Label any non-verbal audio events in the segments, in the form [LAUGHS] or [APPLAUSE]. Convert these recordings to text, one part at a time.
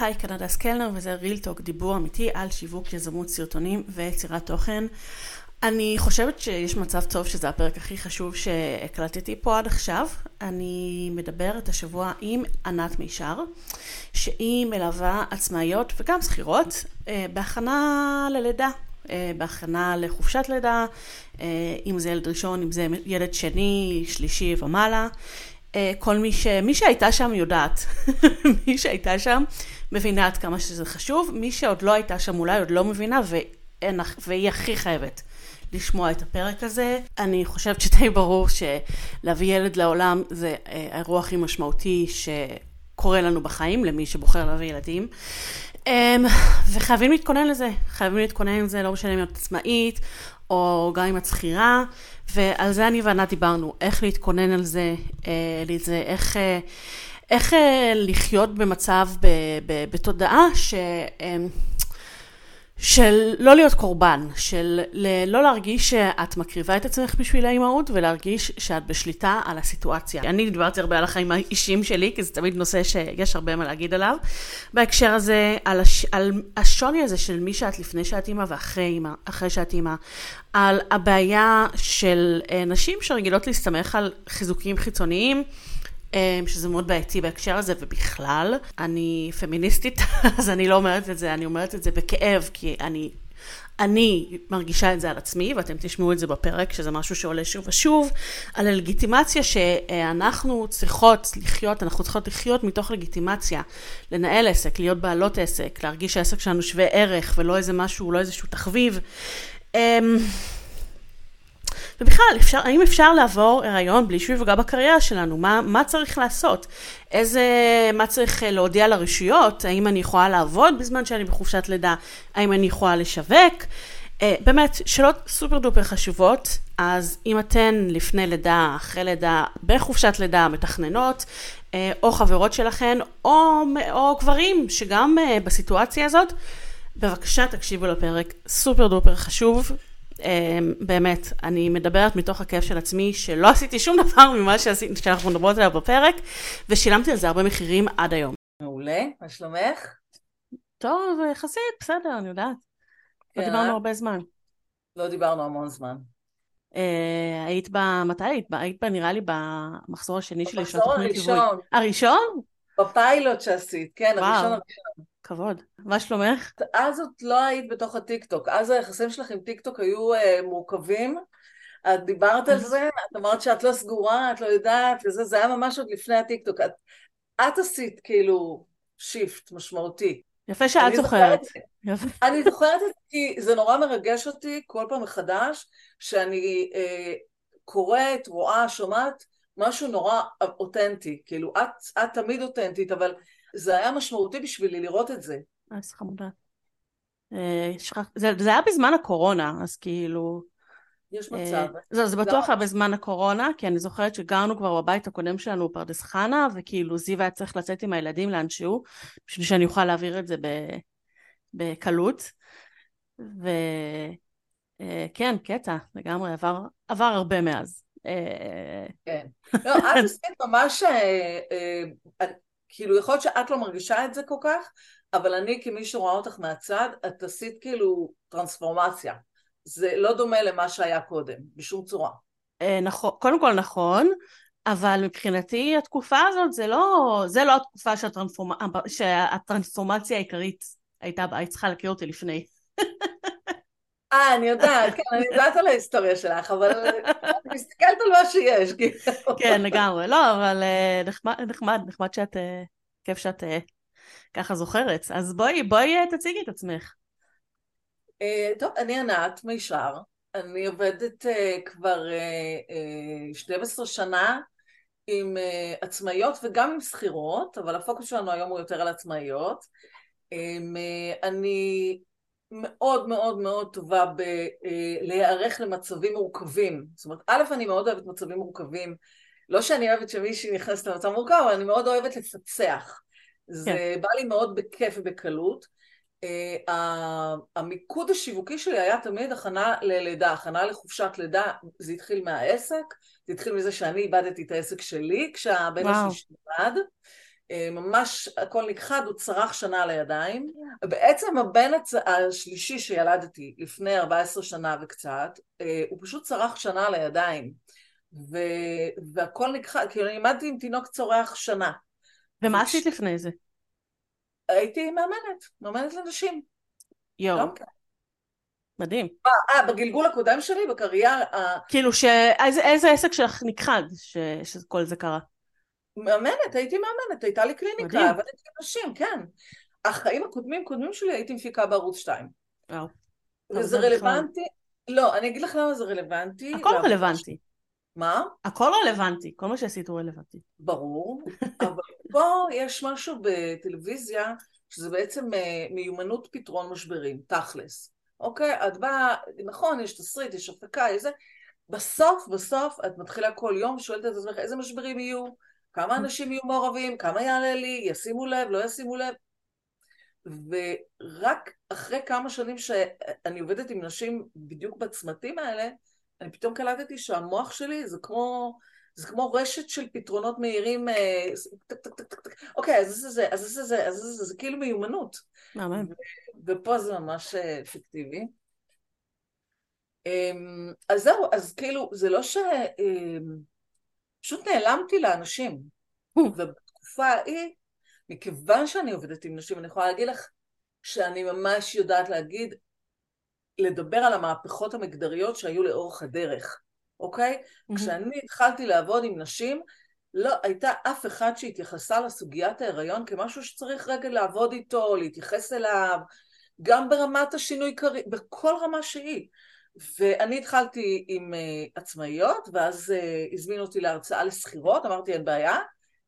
היי, כאן הדס קלנר וזה ריל טוק, דיבור אמיתי על שיווק, יזמות, סרטונים ויצירת תוכן. אני חושבת שיש מצב טוב שזה הפרק הכי חשוב שהקלטתי פה עד עכשיו. אני מדברת השבוע עם ענת מישר, שהיא מלווה עצמאיות וגם שכירות אה, בהכנה ללידה, אה, בהכנה לחופשת לידה, אה, אם זה ילד ראשון, אם זה ילד שני, שלישי ומעלה. כל מי, ש... מי שהייתה שם יודעת, [LAUGHS] מי שהייתה שם מבינה עד כמה שזה חשוב, מי שעוד לא הייתה שם אולי עוד לא מבינה ואין, והיא הכי חייבת לשמוע את הפרק הזה. אני חושבת שדי ברור שלהביא ילד לעולם זה אה, האירוע הכי משמעותי שקורה לנו בחיים, למי שבוחר להביא ילדים. אמ, וחייבים להתכונן לזה, חייבים להתכונן לזה, לא משנה אם את עצמאית או גם אם את שכירה, ועל זה אני וענת דיברנו, איך להתכונן על זה, אה, איך... אה, איך לחיות במצב, בתודעה ש... אמ, של לא להיות קורבן, של לא להרגיש שאת מקריבה את עצמך בשביל האימהות ולהרגיש שאת בשליטה על הסיטואציה. אני דיברתי הרבה על החיים האישיים שלי, כי זה תמיד נושא שיש הרבה מה להגיד עליו. בהקשר הזה, על, הש, על השוני הזה של מי שאת לפני שאת אימא ואחרי אימא, אחרי שאת אימא. על הבעיה של אה, נשים שרגילות להסתמך על חיזוקים חיצוניים. אמ, שזה מאוד בעייתי בהקשר הזה, ובכלל, אני פמיניסטית, [LAUGHS] אז אני לא אומרת את זה, אני אומרת את זה בכאב, כי אני, אני מרגישה את זה על עצמי, ואתם תשמעו את זה בפרק, שזה משהו שעולה שוב ושוב, על הלגיטימציה שאנחנו צריכות לחיות, אנחנו צריכות לחיות מתוך לגיטימציה, לנהל עסק, להיות בעלות עסק, להרגיש שהעסק שלנו שווה ערך, ולא איזה משהו, לא איזשהו תחביב. ובכלל, אפשר, האם אפשר לעבור הריון בלי שהוא יפגע בקריירה שלנו? מה, מה צריך לעשות? איזה, מה צריך אה, להודיע לרשויות? האם אני יכולה לעבוד בזמן שאני בחופשת לידה? האם אני יכולה לשווק? Uh, באמת, שאלות סופר דופר חשובות, אז אם אתן לפני לידה, אחרי לידה, בחופשת לידה, מתכננות, uh, או חברות שלכן, או, או גברים שגם בסיטואציה הזאת, בבקשה תקשיבו לפרק, סופר דופר חשוב, באמת, אני מדברת מתוך הכאב של עצמי, שלא עשיתי שום דבר ממה שעשיתי, שאנחנו מדברות עליו בפרק, ושילמתי על זה הרבה מחירים עד היום. מעולה, מה שלומך? טוב, יחסית, בסדר, אני יודעת. לא כן. דיברנו הרבה זמן. לא דיברנו המון זמן. אה, היית ב... מתי היית? היית ב... נראה לי במחזור השני שלי של התוכנית ליווי. במחזור הראשון. הראשון? בפיילוט שעשית, כן, הראשון הראשון. כבוד. מה שלומך? אז את לא היית בתוך הטיקטוק, אז היחסים שלך עם טיקטוק היו אה, מורכבים. את דיברת על זה, את אמרת שאת לא סגורה, את לא יודעת, וזה, זה היה ממש עוד לפני הטיקטוק. את, את עשית כאילו shift משמעותי. יפה שאת זוכרת. אני זוכרת את זה כי זה נורא מרגש אותי כל פעם מחדש, שאני אה, קוראת, רואה, שומעת משהו נורא אותנטי. כאילו, את, את תמיד אותנטית, אבל זה היה משמעותי בשבילי לראות את זה. אז חמודה. אה, זה, זה היה בזמן הקורונה, אז כאילו... יש אה, מצב. זה, זה בטוח היה בזמן הקורונה, כי אני זוכרת שגרנו כבר בבית הקודם שלנו בפרדס חנה, וכאילו זיו היה צריך לצאת עם הילדים לאנשהו, בשביל שאני אוכל להעביר את זה בקלות. וכן, אה, קטע, לגמרי, עבר, עבר הרבה מאז. כן. לא, את עשית ממש... כאילו יכול להיות שאת לא מרגישה את זה כל כך, אבל אני כמי שרואה אותך מהצד, את עשית כאילו טרנספורמציה. זה לא דומה למה שהיה קודם, בשום צורה. אה, נכון, קודם כל נכון, אבל מבחינתי התקופה הזאת זה לא, זה לא התקופה שהטרנספורמ... שהטרנספורמציה העיקרית הייתה היית צריכה להכיר אותי לפני. [LAUGHS] אה, אני יודעת, כן, אני יודעת על ההיסטוריה שלך, אבל אני מסתכלת על מה שיש. כאילו. כן, לגמרי. לא, אבל אה, נחמד, נחמד, שאת, אה, כיף שאת אה, ככה זוכרת. אז בואי, בואי תציגי את עצמך. טוב, אני ענת מישר, אני עובדת כבר 12 שנה עם עצמאיות וגם עם שכירות, אבל הפוקוס שלנו היום הוא יותר על עצמאיות. אני מאוד מאוד מאוד טובה בלהיערך למצבים מורכבים. זאת אומרת, א', אני מאוד אוהבת מצבים מורכבים. לא שאני אוהבת שמישהי נכנסת למצב מורכב, אבל אני מאוד אוהבת לפצח. זה כן. בא לי מאוד בכיף ובקלות. Uh, המיקוד השיווקי שלי היה תמיד הכנה ללידה, הכנה לחופשת לידה, זה התחיל מהעסק, זה התחיל מזה שאני איבדתי את העסק שלי כשהבן השלישי נולד, אה, ממש הכל נכחד, הוא צרח שנה על הידיים. בעצם הבן הצ... השלישי שילדתי לפני 14 שנה וקצת, אה, הוא פשוט צרח שנה על הידיים. ו... והכל נכחד, כאילו אני לימדתי עם תינוק צורח שנה. ומה עשית לפני זה? הייתי מאמנת, מאמנת לנשים. יואו. מדהים. אה, בגלגול הקודם שלי, בקריירה... כאילו, ש... איזה, איזה עסק שלך נכחד ש... שכל זה קרה? מאמנת, הייתי מאמנת, הייתה לי קליניקה, עבדתי עם נשים, כן. החיים הקודמים קודמים שלי הייתי מפיקה בערוץ 2. וואו. וזה רלוונטי, לא, אני אגיד לך למה זה רלוונטי. הכל רלוונטי. מה? הכל רלוונטי, כל מה שעשית הוא רלוונטי. ברור, [LAUGHS] אבל פה יש משהו בטלוויזיה שזה בעצם אה, מיומנות פתרון משברים, תכלס. אוקיי? את באה, נכון, יש תסריט, יש הפקה, יש זה, בסוף, בסוף את מתחילה כל יום, שואלת את עצמך איזה משברים יהיו, כמה אנשים יהיו מעורבים, כמה יעלה לי, ישימו לב, לא ישימו לב. ורק אחרי כמה שנים שאני עובדת עם נשים בדיוק בצמתים האלה, אני פתאום קלטתי שהמוח שלי זה כמו, זה כמו רשת של פתרונות מהירים, אה, טק טק טק טק טק, אוקיי, אז זה זה, אז זה זה, אז זה זה, זה כאילו מיומנות. מהמם. ופה זה ממש אה, אפקטיבי. אמ, אז זהו, אז כאילו, זה לא ש... פשוט נעלמתי לאנשים. ובתקופה ההיא, מכיוון שאני עובדת עם נשים, אני יכולה להגיד לך שאני ממש יודעת להגיד, לדבר על המהפכות המגדריות שהיו לאורך הדרך, אוקיי? Mm-hmm. כשאני התחלתי לעבוד עם נשים, לא הייתה אף אחד שהתייחסה לסוגיית ההיריון כמשהו שצריך רגע לעבוד איתו, להתייחס אליו, גם ברמת השינוי בכל רמה שהיא. ואני התחלתי עם uh, עצמאיות, ואז uh, הזמינו אותי להרצאה לשכירות, אמרתי אין בעיה,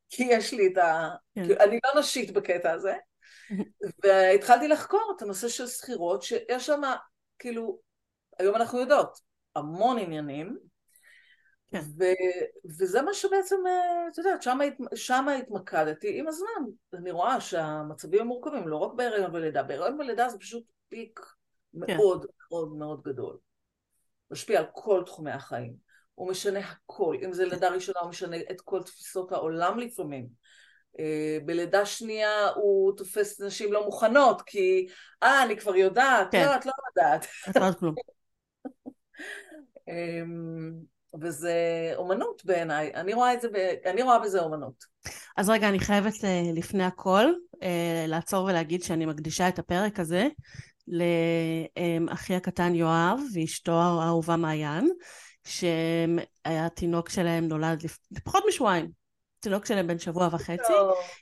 כי יש לי את ה... כן. אני לא נשית בקטע הזה. והתחלתי לחקור את הנושא של שכירות, שיש שם, כאילו, היום אנחנו יודעות, המון עניינים, כן. ו, וזה מה שבעצם, אה, את יודעת, שם התמקדתי עם הזמן. אני רואה שהמצבים המורכבים, לא רק בהיריון ולידה, בהיריון ולידה זה פשוט פיק כן. מאוד מאוד מאוד גדול. משפיע על כל תחומי החיים. הוא משנה הכל. אם זה לידה ראשונה, הוא משנה את כל תפיסות העולם לפעמים. אה, בלידה שנייה הוא תופס נשים לא מוכנות, כי אה, אני כבר יודעת, כן. לא, את לא יודעת. [LAUGHS] את לא יודעת כלום. אמ, וזה אומנות בעיניי, אני רואה את זה, ב... אני רואה בזה אומנות. אז רגע, אני חייבת אה, לפני הכל אה, לעצור ולהגיד שאני מקדישה את הפרק הזה לאחי הקטן יואב ואשתו האהובה מעיין, שהתינוק שלהם נולד לפני פחות משבועיים. תינוק שלהם בן שבוע וחצי.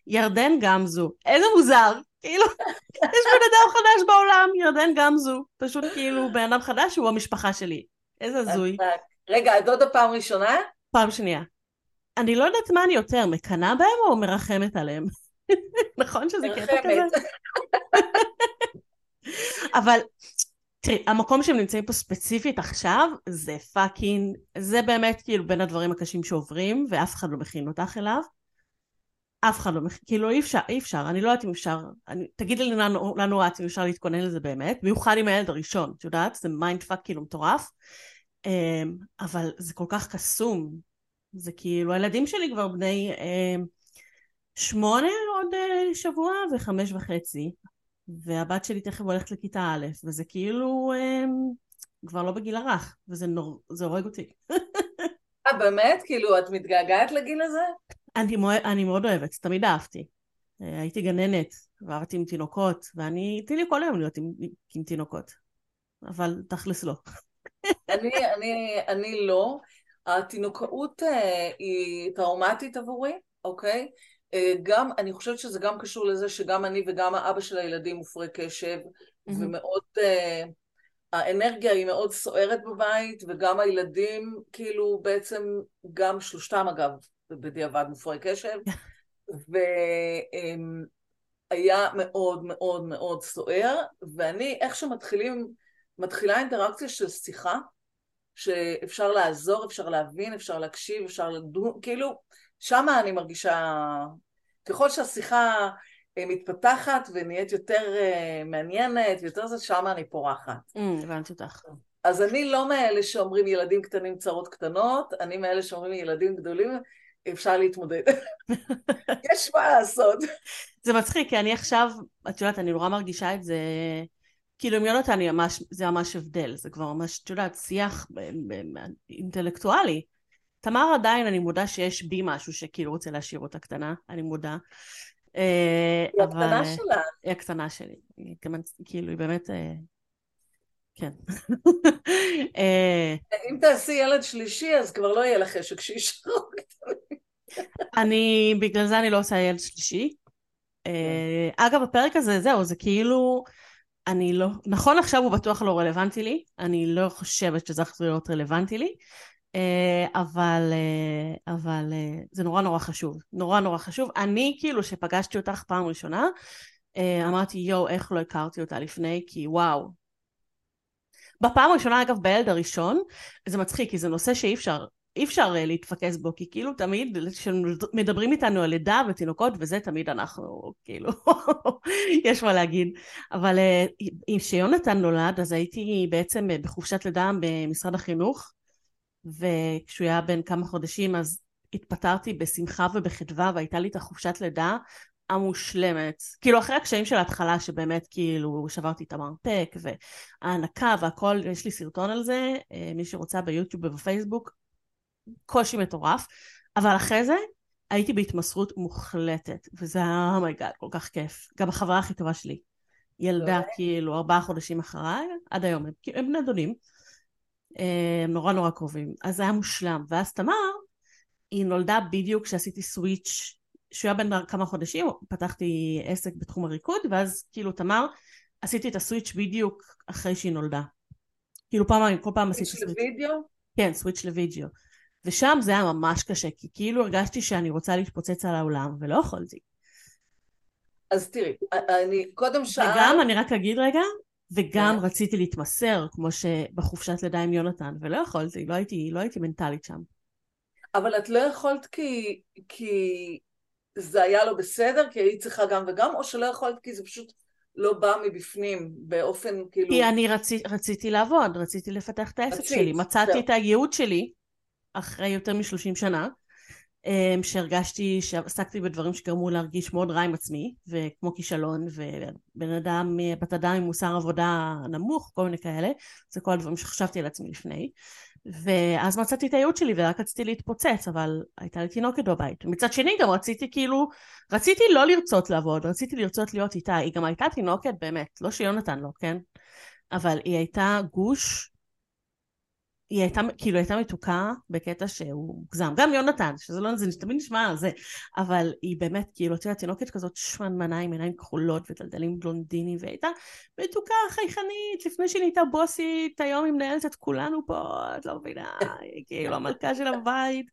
ירדן גמזו. איזה מוזר. כאילו, יש בן אדם חדש בעולם, ירדן גמזו. פשוט כאילו בן אדם חדש הוא המשפחה שלי. איזה הזוי. רגע, הדודה פעם ראשונה? פעם שנייה. אני לא יודעת מה אני יותר, מקנאה בהם או מרחמת עליהם? [LAUGHS] נכון שזה קטע כזה? [LAUGHS] אבל תראי, המקום שהם נמצאים פה ספציפית עכשיו, זה fucking, זה באמת כאילו בין הדברים הקשים שעוברים, ואף אחד לא מכין אותך אליו. אף אחד לא מכין, כאילו אי אפשר, אי אפשר, אני לא יודעת אם אפשר, אני, תגידי לנו, לנו את אם אפשר להתכונן לזה באמת, במיוחד עם הילד הראשון, את יודעת? זה mind fuck כאילו מטורף. אמ, אבל זה כל כך קסום. זה כאילו, הילדים שלי כבר בני אמ, שמונה עוד אה, שבוע וחמש וחצי, והבת שלי תכף הולכת לכיתה א', וזה כאילו אמ, כבר לא בגיל הרך, וזה נור... זה הורג אותי. [LAUGHS] אה, באמת? כאילו, את מתגעגעת לגיל הזה? אני, מוע... אני מאוד אוהבת, תמיד אהבתי. אה, הייתי גננת, ועבדתי עם תינוקות, ואני, תני לי כל היום להיות עם, עם תינוקות. אבל תכלס לא. [LAUGHS] אני, אני, אני לא. התינוקאות אה, היא טראומטית עבורי, אוקיי? אה, גם, אני חושבת שזה גם קשור לזה שגם אני וגם האבא של הילדים מופרי קשב, mm-hmm. ומאוד, אה, האנרגיה היא מאוד סוערת בבית, וגם הילדים, כאילו בעצם, גם שלושתם אגב, בדיעבד מופרי קשב, והיה מאוד מאוד מאוד סוער, ואני, איך שמתחילים, מתחילה אינטראקציה של שיחה, שאפשר לעזור, אפשר להבין, אפשר להקשיב, אפשר לדון, כאילו, שמה אני מרגישה, ככל שהשיחה אה, מתפתחת ונהיית יותר אה, מעניינת, יותר זה, שמה אני פורחת. Mm, הבנתי אותך. אז אני לא מאלה שאומרים ילדים קטנים צרות קטנות, אני מאלה שאומרים ילדים גדולים אפשר להתמודד. [LAUGHS] יש מה לעשות. זה מצחיק, כי אני עכשיו, את יודעת, אני נורא מרגישה את זה, כאילו עם יונתן ממש, זה ממש הבדל, זה כבר ממש, את יודעת, שיח אינטלקטואלי. תמר עדיין, אני מודה שיש בי משהו שכאילו רוצה להשאיר אותה קטנה, אני מודה. אה, היא הקטנה שלה. היא הקטנה שלי. היא כאילו, היא באמת... אה, כן. [LAUGHS] אה, אם תעשי ילד שלישי, אז כבר לא יהיה לך חשק שישארו. אני, בגלל זה אני לא עושה ילד שלישי. כן. אגב, הפרק הזה, זהו, זה כאילו... אני לא... נכון עכשיו הוא בטוח לא רלוונטי לי, אני לא חושבת שזה יכול להיות רלוונטי לי. אה, אבל, אה, אבל אה, זה נורא נורא חשוב, נורא נורא חשוב. אני כאילו שפגשתי אותך פעם ראשונה, אמרתי יואו איך לא הכרתי אותה לפני כי וואו. בפעם הראשונה אגב בילד הראשון זה מצחיק כי זה נושא שאי אפשר אי אפשר להתפקס בו, כי כאילו תמיד כשמדברים איתנו על לידה ותינוקות וזה, תמיד אנחנו, כאילו, [LAUGHS] יש מה להגיד. אבל כשיונתן נולד, אז הייתי בעצם בחופשת לידה במשרד החינוך, וכשהוא היה בן כמה חודשים אז התפטרתי בשמחה ובחדווה והייתה לי את החופשת לידה המושלמת. כאילו אחרי הקשיים של ההתחלה שבאמת כאילו שברתי את המרפק וההנקה והכל, יש לי סרטון על זה, אה, מי שרוצה ביוטיוב ובפייסבוק, קושי מטורף, אבל אחרי זה הייתי בהתמסרות מוחלטת, וזה היה oh my God, oh כל כך כיף. גם החברה הכי טובה שלי. ילדה כאילו ארבעה חודשים אחריי, עד היום, הם, הם בני דודים. אה, הם נורא נורא קרובים. אז זה היה מושלם. ואז תמר, היא נולדה בדיוק כשעשיתי סוויץ', שהוא היה בן כמה חודשים, פתחתי עסק בתחום הריקוד, ואז כאילו תמר, עשיתי את הסוויץ' בדיוק אחרי שהיא נולדה. כאילו פעם, כל פעם עשיתי סוויץ'. סוויץ' לוידאו? כן, סוויץ' לוידאו. ושם זה היה ממש קשה, כי כאילו הרגשתי שאני רוצה להתפוצץ על העולם, ולא יכולתי. אז תראי, אני קודם שאלת... וגם, אני רק אגיד רגע, וגם yeah. כן. רציתי להתמסר, כמו שבחופשת לידה עם יונתן, ולא יכולתי, לא הייתי, לא הייתי מנטלית שם. אבל את לא יכולת כי, כי זה היה לא בסדר, כי היית צריכה גם וגם, או שלא יכולת כי זה פשוט לא בא מבפנים, באופן כאילו... כי אני רצי, רציתי לעבוד, רציתי לפתח את העסק שלי, מצאתי זה. את הייעוד שלי אחרי יותר משלושים שנה, שהרגשתי שעסקתי בדברים שגרמו להרגיש מאוד רע עם עצמי וכמו כישלון ובן אדם, בת אדם עם מוסר עבודה נמוך כל מיני כאלה זה כל הדברים שחשבתי על עצמי לפני. ואז מצאתי את הייעוד שלי ורק רציתי להתפוצץ אבל הייתה לי תינוקת בבית. מצד שני גם רציתי כאילו רציתי לא לרצות לעבוד רציתי לרצות להיות איתה. היא גם הייתה תינוקת באמת לא שיונתן לא כן? אבל היא הייתה גוש היא הייתה, כאילו הייתה מתוקה בקטע שהוא מוגזם. גם יונתן, שזה לא, זה תמיד נשמע על זה, אבל היא באמת, כאילו, את יודעת, תינוקת כזאת שמנמנה עם עיניים כחולות ודלדלים בלונדינים, והיא הייתה מתוקה, חייכנית, לפני שהיא נהייתה בוסית, היום היא מנהלת את כולנו פה, את לא מבינה, היא כאילו המלכה של הבית.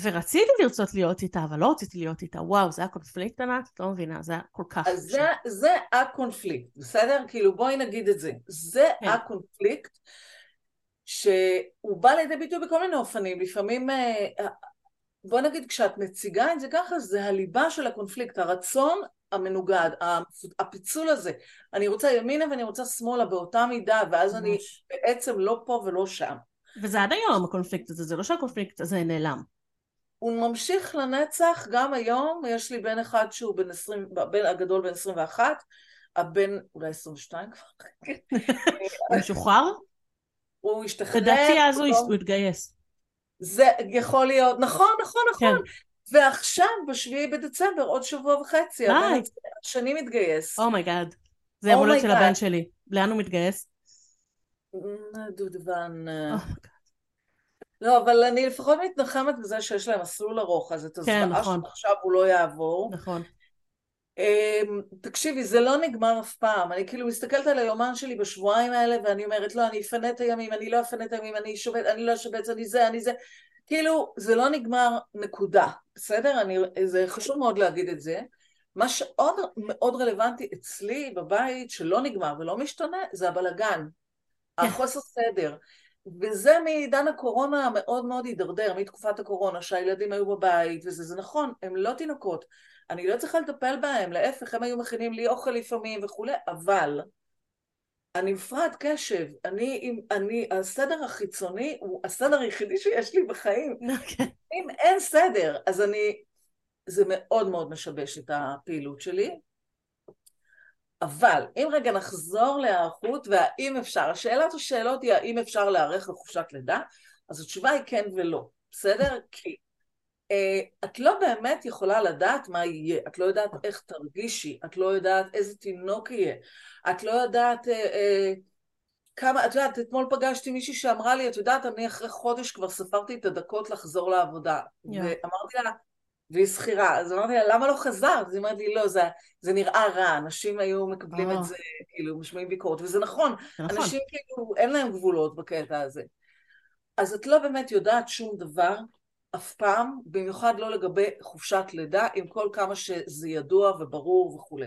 ורציתי לרצות להיות איתה, אבל לא רציתי להיות איתה. וואו, זה היה קונפליקט ענת? את לא מבינה, זה היה כל כך... אז זה, זה הקונפליקט, בסדר? כאילו, בואי נגיד את זה. זה כן. הקונפליקט. שהוא בא לידי ביטוי בכל מיני אופנים, לפעמים, אה, בוא נגיד כשאת מציגה את זה ככה, זה הליבה של הקונפליקט, הרצון המנוגד, הפיצול הזה, אני רוצה ימינה ואני רוצה שמאלה באותה מידה, ואז אני בעצם לא פה ולא שם. וזה עד היום הקונפליקט הזה, זה לא שהקונפליקט הזה נעלם. הוא ממשיך לנצח גם היום, יש לי בן אחד שהוא בן 20, בן הגדול בן 21, הבן אולי 22 כבר. [LAUGHS] הוא משוחרר? הוא השתחרר. לדעתי אז הוא התגייס. זה יכול להיות, נכון, נכון, נכון. כן. ועכשיו, בשביעי בדצמבר, עוד שבוע וחצי, הבן השני מתגייס. oh my God. זה יום הולדת של הבן שלי. לאן הוא מתגייס? דובדבן. אה. לא, אבל אני לפחות מתנחמת בזה שיש להם מסלול ארוך, אז את הזוועה כן, נכון. שעכשיו הוא לא יעבור. נכון. אמ, תקשיבי, זה לא נגמר אף פעם. אני כאילו מסתכלת על היומן שלי בשבועיים האלה, ואני אומרת, לא, אני אפנה את הימים, אני לא אפנה את הימים, אני, שובת, אני לא אשבץ, אני זה, אני זה. כאילו, זה לא נגמר נקודה, בסדר? אני, זה חשוב מאוד להגיד את זה. מה שעוד מאוד רלוונטי אצלי בבית, שלא נגמר ולא משתנה, זה הבלגן. כן. החוסר סדר. וזה מעידן הקורונה המאוד מאוד הידרדר, מתקופת הקורונה, שהילדים היו בבית וזה, זה נכון, הם לא תינוקות. אני לא צריכה לטפל בהם, להפך, הם היו מכינים לי אוכל לפעמים וכולי, אבל אני מפרעת קשב, אני, אני, הסדר החיצוני הוא הסדר היחידי שיש לי בחיים. Okay. [LAUGHS] אוקיי. אם אין סדר, אז אני, זה מאוד מאוד משבש את הפעילות שלי. אבל אם רגע נחזור להיערכות והאם אפשר, השאלת השאלות היא האם אפשר להיערך לחופשת לידה, אז התשובה היא כן ולא, בסדר? כי את לא באמת יכולה לדעת מה יהיה, את לא יודעת איך תרגישי, את לא יודעת איזה תינוק יהיה, את לא יודעת אה, אה, כמה, את יודעת, אתמול פגשתי מישהי שאמרה לי, את יודעת, אני אחרי חודש כבר ספרתי את הדקות לחזור לעבודה. Yeah. ואמרתי לה, והיא שכירה, אז אמרתי לה, למה לא חזרת? אז היא אמרת לי, לא, זה, זה נראה רע, אנשים היו מקבלים oh. את זה, כאילו, משמעים ביקורת, וזה נכון, נכון, אנשים כאילו, אין להם גבולות בקטע הזה. אז את לא באמת יודעת שום דבר, אף פעם, במיוחד לא לגבי חופשת לידה, עם כל כמה שזה ידוע וברור וכולי.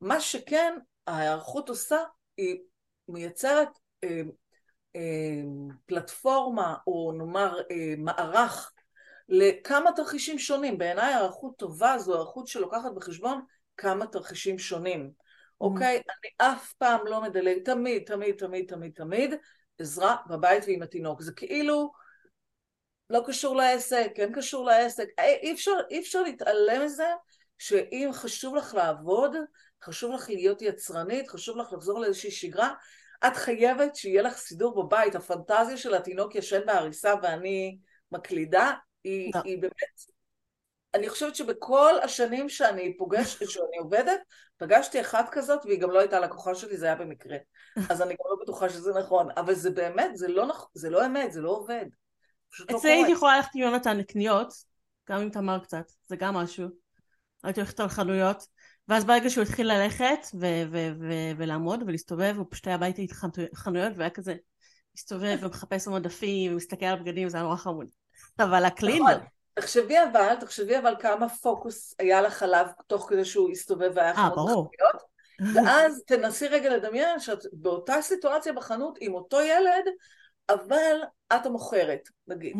מה שכן ההיערכות עושה, היא מייצרת אה, אה, פלטפורמה, או נאמר אה, מערך, לכמה תרחישים שונים. בעיניי הערכות טובה זו הערכות שלוקחת בחשבון כמה תרחישים שונים. Mm-hmm. אוקיי? אני אף פעם לא מדלג, תמיד, תמיד, תמיד, תמיד, תמיד, עזרה בבית ועם התינוק. זה כאילו לא קשור לעסק, כן קשור לעסק. אי אפשר, אי אפשר להתעלם מזה שאם חשוב לך לעבוד, חשוב לך להיות יצרנית, חשוב לך לחזור לאיזושהי שגרה, את חייבת שיהיה לך סידור בבית. הפנטזיה של התינוק ישן בעריסה ואני מקלידה, היא, לא. היא באמת... אני חושבת שבכל השנים שאני פוגשת, [LAUGHS] שאני עובדת, פגשתי אחת כזאת והיא גם לא הייתה לקוחה שלי, זה היה במקרה. אז אני גם לא בטוחה שזה נכון. אבל זה באמת, זה לא, נכ... זה לא אמת, זה לא עובד. לא אצלי הייתי יכולה ללכת עם יונתן לקניות, גם עם תמר קצת, זה גם משהו. הייתי הולכת על חנויות, ואז ברגע שהוא התחיל ללכת ו- ו- ו- ולעמוד ולהסתובב, הוא פשוט היה בא איתי חנויות והיה כזה מסתובב ומחפש במדפים ומסתכל על בגדים, זה היה נורא חמוד. אבל הקלינר... נכון. תחשבי אבל, תחשבי אבל כמה פוקוס היה לך עליו תוך כדי שהוא הסתובב והיה אה, חנות חנויות. [LAUGHS] ואז תנסי רגע לדמיין שאת באותה סיטואציה בחנות עם אותו ילד, אבל את המוכרת, נגיד.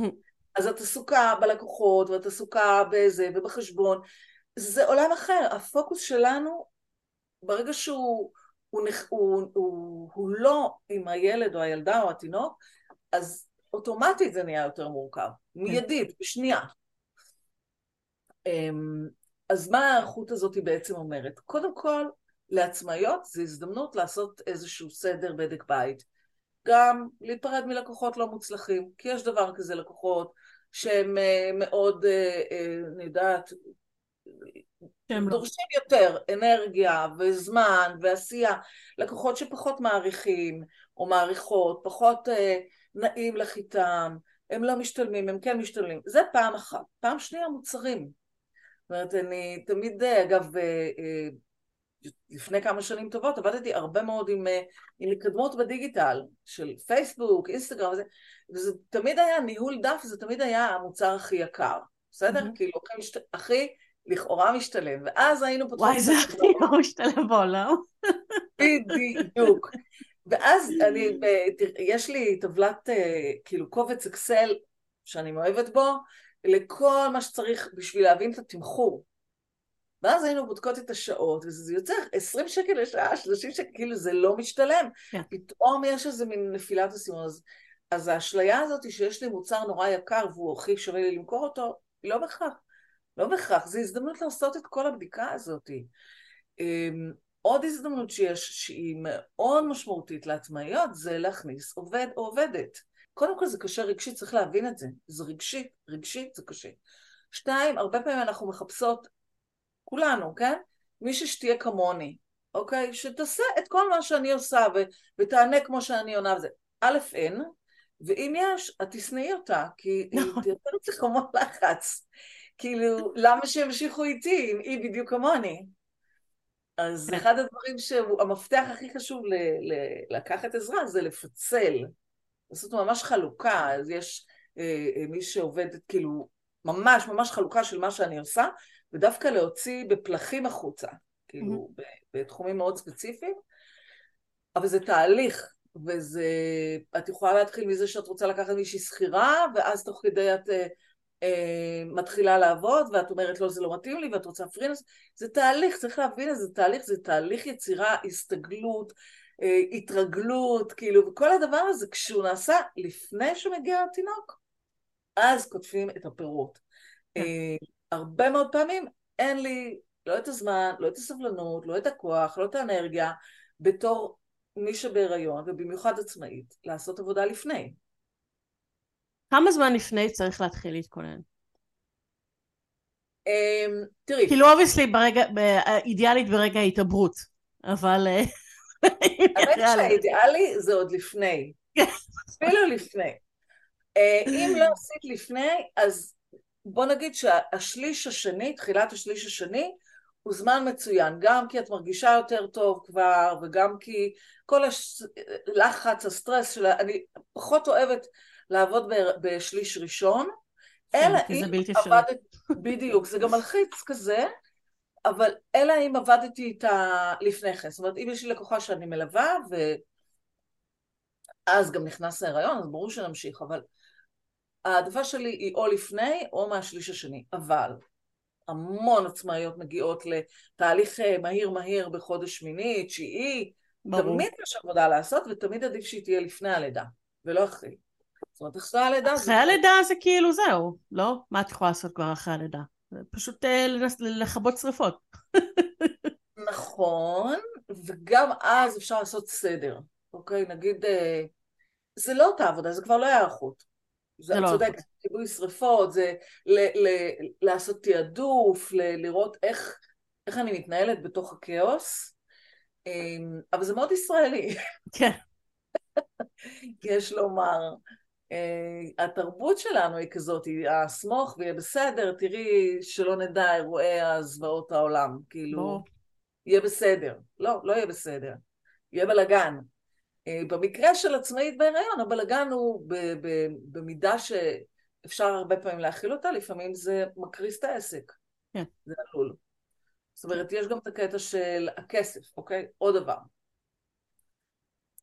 אז את עסוקה בלקוחות, ואת עסוקה בזה, ובחשבון. זה עולם אחר. הפוקוס שלנו, ברגע שהוא הוא, הוא, הוא, הוא, הוא לא עם הילד או הילדה או התינוק, אז אוטומטית זה נהיה יותר מורכב. מיידית, בשנייה. אמ, אז מה ההיערכות הזאת בעצם אומרת? קודם כל, לעצמאיות זו הזדמנות לעשות איזשהו סדר בדק בית. גם להיפרד מלקוחות לא מוצלחים, כי יש דבר כזה לקוחות שהם אה, מאוד, אה, אה, אני יודעת, לא. דורשים לא. יותר אנרגיה וזמן ועשייה, לקוחות שפחות מעריכים או מעריכות, פחות נעים לך איתם, הם לא משתלמים, הם כן משתלמים, זה פעם אחת. פעם שנייה מוצרים. זאת אומרת, אני תמיד, אגב, לפני כמה שנים טובות עבדתי הרבה מאוד עם, אה, עם מקדמות בדיגיטל של פייסבוק, אינסטגרם וזה, וזה תמיד היה ניהול דף, זה תמיד היה המוצר הכי יקר, בסדר? Mm-hmm. כאילו הכי, משת... הכי לכאורה משתלם, ואז היינו פותחים... וואי, זה הכי לא משתלם בעולם. בדיוק. ואז אני, יש לי טבלת, אה, כאילו קובץ אקסל שאני מאוהבת בו, לכל מה שצריך בשביל להבין את התמחור. ואז היינו בודקות את השעות, וזה יוצא 20 שקל לשעה, 30 שקל, כאילו זה לא משתלם. Yeah. כן. פתאום יש איזה מין נפילת הסימון. אז, אז האשליה הזאת שיש לי מוצר נורא יקר והוא הכי שווה לי למכור אותו, לא בהכרח. לא בהכרח, זו הזדמנות לעשות את כל הבדיקה הזאת. אמ, עוד הזדמנות שיש, שהיא מאוד משמעותית לעצמאיות, זה להכניס עובד או עובדת. קודם כל זה קשה רגשית, צריך להבין את זה. זה רגשית, רגשית זה קשה. שתיים, הרבה פעמים אנחנו מחפשות כולנו, כן? מישהי שתהיה כמוני, אוקיי? שתעשה את כל מה שאני עושה ו- ותענה כמו שאני עונה וזה. א', אין, ואם יש, את תשנאי אותה, כי היא. תייצר אצלך המון לחץ. כאילו, למה שימשיכו איתי אם היא בדיוק כמוני? אז כן. אחד הדברים שהמפתח הכי חשוב ל- ל- לקחת עזרה זה לפצל. לעשות ממש חלוקה, אז יש אה, אה, מי שעובדת כאילו ממש ממש חלוקה של מה שאני עושה, ודווקא להוציא בפלחים החוצה, כאילו mm-hmm. בתחומים מאוד ספציפיים, אבל זה תהליך, וזה, את יכולה להתחיל מזה שאת רוצה לקחת מישהי שכירה, ואז תוך כדי את אה, אה, מתחילה לעבוד, ואת אומרת לא זה לא מתאים לי, ואת רוצה פרינס, זה תהליך, צריך להבין איזה תהליך, זה תהליך יצירה, הסתגלות, אה, התרגלות, כאילו, וכל הדבר הזה, כשהוא נעשה לפני שמגיע התינוק, אז קוטפים את הפירות. כן. אה, הרבה מאוד פעמים אין לי לא את הזמן, לא את הסבלנות, לא את הכוח, לא את האנרגיה, בתור מי שבהיריון, ובמיוחד עצמאית, לעשות עבודה לפני. כמה זמן לפני צריך להתחיל להתכונן? אמ, תראי. כאילו obviously ברגע, אידיאלית ברגע ההתעברות, אבל... אה, האמת שהאידיאלי זה עוד לפני. [LAUGHS] אפילו לפני. Uh, אם לא עשית לפני, אז בוא נגיד שהשליש השני, תחילת השליש השני, הוא זמן מצוין, גם כי את מרגישה יותר טוב כבר, וגם כי כל הלחץ, הסטרס שלה, אני פחות אוהבת לעבוד בשליש ראשון, כן, אלא אם עבדת, בדיוק, זה גם מלחיץ כזה, אבל אלא אם עבדתי איתה לפני כן, זאת אומרת אם יש לי לקוחה שאני מלווה ואז גם נכנס להיריון, אז ברור שנמשיך, אבל העדפה שלי היא או לפני או מהשליש השני, אבל המון עצמאיות מגיעות לתהליך אה, מהיר מהיר בחודש שמיני, תשיעי, תמיד יש עבודה לעשות ותמיד עדיף שהיא תהיה לפני הלידה ולא אחרי. זאת אומרת, אחרי הלידה זה... אחרי הלידה זה כאילו זהו, לא? מה את יכולה לעשות כבר אחרי הלידה? פשוט אה, לכבות שריפות. [LAUGHS] נכון, וגם אז אפשר לעשות סדר, אוקיי? נגיד, אה, זה לא אותה עבודה, זה כבר לא היערכות. זה לא צודק, כיבוי שריפות, זה ל- ל- לעשות תעדוף, ל- לראות איך, איך אני מתנהלת בתוך הכאוס, אמ, אבל זה מאוד ישראלי. כן. [LAUGHS] יש לומר. אה, התרבות שלנו היא כזאת, היא הסמוך ויהיה בסדר, תראי שלא נדע אירועי הזוועות העולם, כאילו, לא. יהיה בסדר. לא, לא יהיה בסדר. יהיה בלאגן. אה, במקרה של עצמאית בהיריון, הבלגן הוא במידה שאפשר הרבה פעמים להכיל אותה, לפעמים זה מקריס את העסק. כן. זה עלול. זאת אומרת, יש גם את הקטע של הכסף, אוקיי? עוד דבר.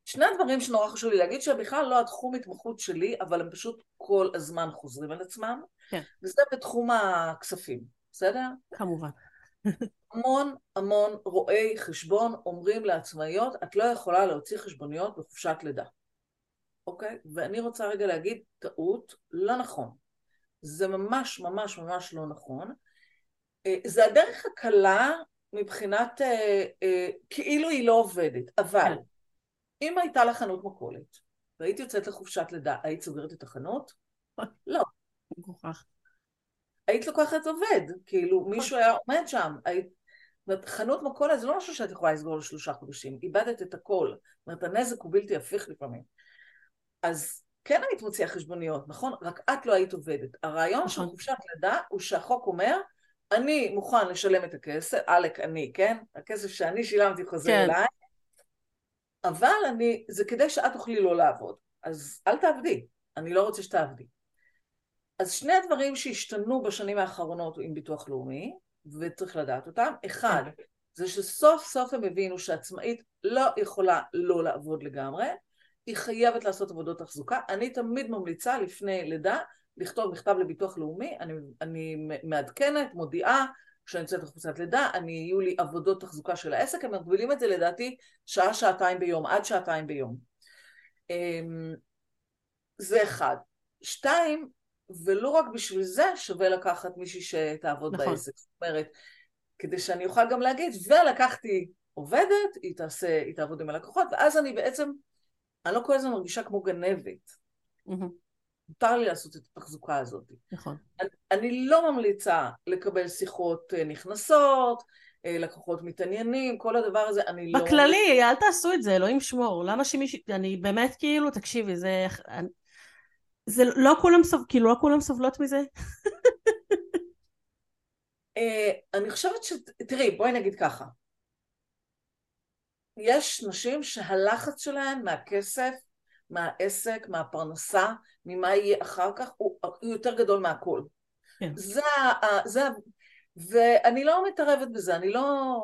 שני הדברים שנורא חשוב לי להגיד, שהם בכלל לא התחום התמחות שלי, אבל הם פשוט כל הזמן חוזרים על עצמם. כן. וזה בתחום הכספים, בסדר? כמובן. המון המון רואי חשבון אומרים לעצמאיות, את לא יכולה להוציא חשבוניות בחופשת לידה. אוקיי? ואני רוצה רגע להגיד, טעות, לא נכון. זה ממש ממש ממש לא נכון. אה, זה הדרך הקלה מבחינת אה, אה, כאילו היא לא עובדת, אבל כן. אם הייתה לך חנות מכולת והיית יוצאת לחופשת לידה, היית סוגרת את החנות? לא. מוכרח. היית לוקחת עובד, כאילו נכון. מישהו היה עומד שם, היית... חנות מכולת זה לא משהו שאת יכולה לסגור לשלושה חודשים, איבדת את הכל, זאת אומרת הנזק הוא בלתי הפיך לפעמים. אז כן היית מוציאה חשבוניות, נכון? רק את לא היית עובדת. הרעיון של נכון. חופשת לידה הוא שהחוק אומר, אני מוכן לשלם את הכסף, עלק אני, כן? הכסף שאני שילמתי חוזר כן. אליי, אבל אני, זה כדי שאת תוכלי לא לעבוד. אז אל תעבדי, אני לא רוצה שתעבדי. אז שני הדברים שהשתנו בשנים האחרונות עם ביטוח לאומי, וצריך לדעת אותם, אחד, זה שסוף סוף הם הבינו שעצמאית לא יכולה לא לעבוד לגמרי, היא חייבת לעשות עבודות תחזוקה. אני תמיד ממליצה לפני לידה לכתוב מכתב לביטוח לאומי, אני, אני מעדכנת, מודיעה כשאני יוצאת לחופשת לידה, אני, יהיו לי עבודות תחזוקה של העסק, הם מגבילים את זה לדעתי שעה-שעתיים ביום, עד שעתיים ביום. אמ, זה אחד. שתיים, ולא רק בשביל זה שווה לקחת מישהי שתעבוד נכון. בעסק. זאת אומרת, כדי שאני אוכל גם להגיד, ולקחתי עובדת, היא תעשה, היא תעבוד עם הלקוחות, ואז אני בעצם, אני לא כל הזמן מרגישה כמו גנבת. Mm-hmm. מותר לי לעשות את התחזוקה הזאת. נכון. אני, אני לא ממליצה לקבל שיחות אה, נכנסות, אה, לקוחות מתעניינים, כל הדבר הזה, אני לא... בכללי, אל תעשו את זה, אלוהים שמור. למה שמישהו... אני באמת כאילו, תקשיבי, זה... זה לא כולם סוב... כאילו לא כולם סובלות מזה? [LAUGHS] אה, אני חושבת ש... תראי, בואי נגיד ככה. יש נשים שהלחץ שלהן מהכסף, מהעסק, מהפרנסה, ממה יהיה אחר כך, הוא, הוא יותר גדול מהכל. כן. זה, זה, ואני לא מתערבת בזה, אני לא...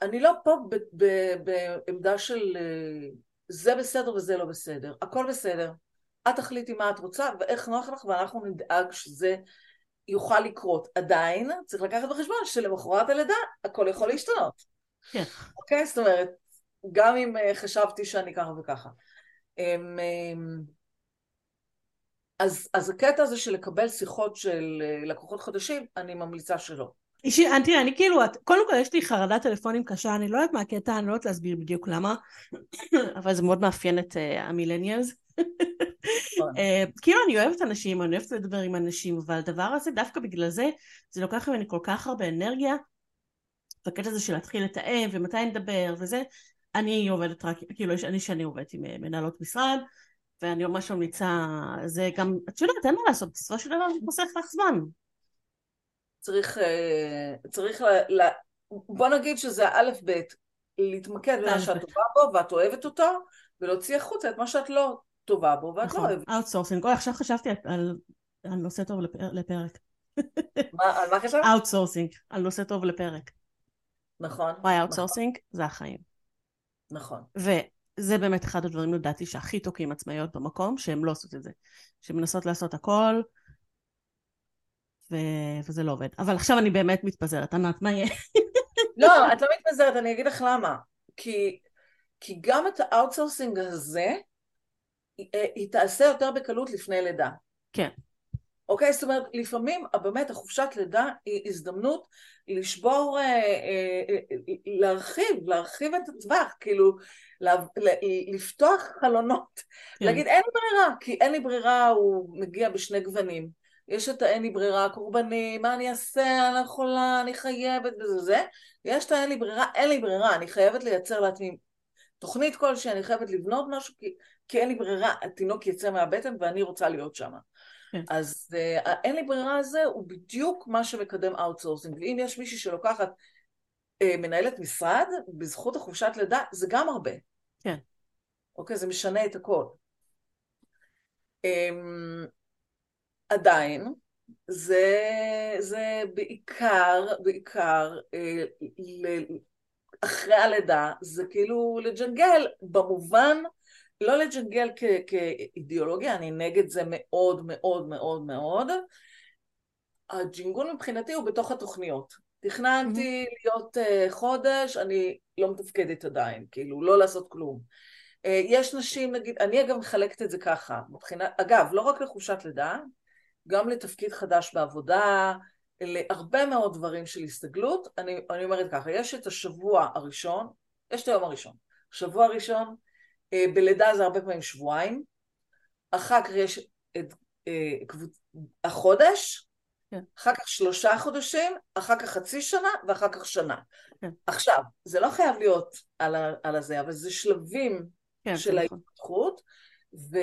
אני לא פה ב, ב, בעמדה של אה, זה בסדר וזה לא בסדר. הכל בסדר. את תחליטי מה את רוצה ואיך נוח לך ואנחנו נדאג שזה יוכל לקרות. עדיין צריך לקחת בחשבון שלמחרת הלידה הכל יכול להשתנות. כן. אוקיי? זאת אומרת, גם אם אה, חשבתי שאני ככה וככה. אמ, אמ, אז, אז הקטע הזה של לקבל שיחות של אה, לקוחות חדשים, אני ממליצה שלא. אישי, תראה, אני כאילו, קודם כל יש לי חרדת טלפונים קשה, אני לא יודעת מה הקטע, אני לא יודעת להסביר בדיוק למה, [COUGHS] אבל זה מאוד מאפיין את uh, המילניאלס. נכון. [LAUGHS] כאילו אני אוהבת אנשים, אני אוהבת לדבר עם אנשים, אבל הדבר הזה, דווקא בגלל זה, זה לוקח ממני כל כך הרבה אנרגיה, בקטע הזה של להתחיל לתאם ומתי נדבר וזה, אני עובדת רק, כאילו אני שאני עובדת עם אה, מנהלות משרד, ואני ממש ממליצה, זה גם, את יודעת, אין מה לעשות, בסופו של דבר זה חוסך לך זמן. צריך, אה, צריך, ל, ל, בוא נגיד שזה האלף בית, להתמקד במה שאת טובה בו ואת אוהבת אותו, ולהוציא החוצה את מה שאת לא טובה בו ואת לא נכון, לא אוהבת. outsourcing, אוי עכשיו חשבתי על, על נושא טוב לפרק. מה, על מה חשבת? outsourcing, על נושא טוב לפרק. נכון. וואי, outsourcing נכון. זה החיים. נכון. וזה באמת אחד הדברים, לדעתי, שהכי תוקעים עצמאיות במקום, שהן לא עושות את זה. שמנסות לעשות הכל, ו... וזה לא עובד. אבל עכשיו אני באמת מתפזרת, ענת, מה יהיה? [LAUGHS] לא, את לא מתפזרת, אני אגיד לך למה. כי, כי גם את ה outsourcing הזה, היא, היא תעשה יותר בקלות לפני לידה. כן. אוקיי? זאת אומרת, לפעמים באמת החופשת לידה היא הזדמנות לשבור, אה, אה, אה, להרחיב, להרחיב את הטווח, כאילו, לפתוח חלונות, כן. להגיד אין לי ברירה, כי אין לי ברירה הוא מגיע בשני גוונים. יש את האין לי ברירה, קורבני, מה אני אעשה, אני לא יכולה, אני חייבת וזה זה, ויש את האין לי ברירה, אין לי ברירה, אני חייבת לייצר לעצמי תוכנית כלשהי, אני חייבת לבנות משהו, כי, כי אין לי ברירה, התינוק יצא מהבטן ואני רוצה להיות שם. כן. אז אה, אין לי ברירה הזה הוא בדיוק מה שמקדם outsourcing, ואם יש מישהי שלוקחת אה, מנהלת משרד, בזכות החופשת לידה, זה גם הרבה. כן. אוקיי, זה משנה את הכל. אמ, עדיין, זה, זה בעיקר, בעיקר, אה, אחרי הלידה, זה כאילו לג'נגל במובן לא לג'נגל כ- כאידיאולוגיה, אני נגד זה מאוד מאוד מאוד מאוד. הג'ינגול מבחינתי הוא בתוך התוכניות. תכננתי mm-hmm. להיות uh, חודש, אני לא מתפקדת עדיין, כאילו, לא לעשות כלום. Uh, יש נשים, נגיד, אני אגב מחלקת את זה ככה, מבחינת, אגב, לא רק לחופשת לידה, גם לתפקיד חדש בעבודה, להרבה מאוד דברים של הסתגלות, אני, אני אומרת ככה, יש את השבוע הראשון, יש את היום הראשון. שבוע ראשון, בלידה זה הרבה פעמים שבועיים, אחר כך יש את אה, החודש, כן. אחר כך שלושה חודשים, אחר כך חצי שנה ואחר כך שנה. כן. עכשיו, זה לא חייב להיות על, ה, על הזה, אבל זה שלבים כן, של נכון. ההתפתחות, ו,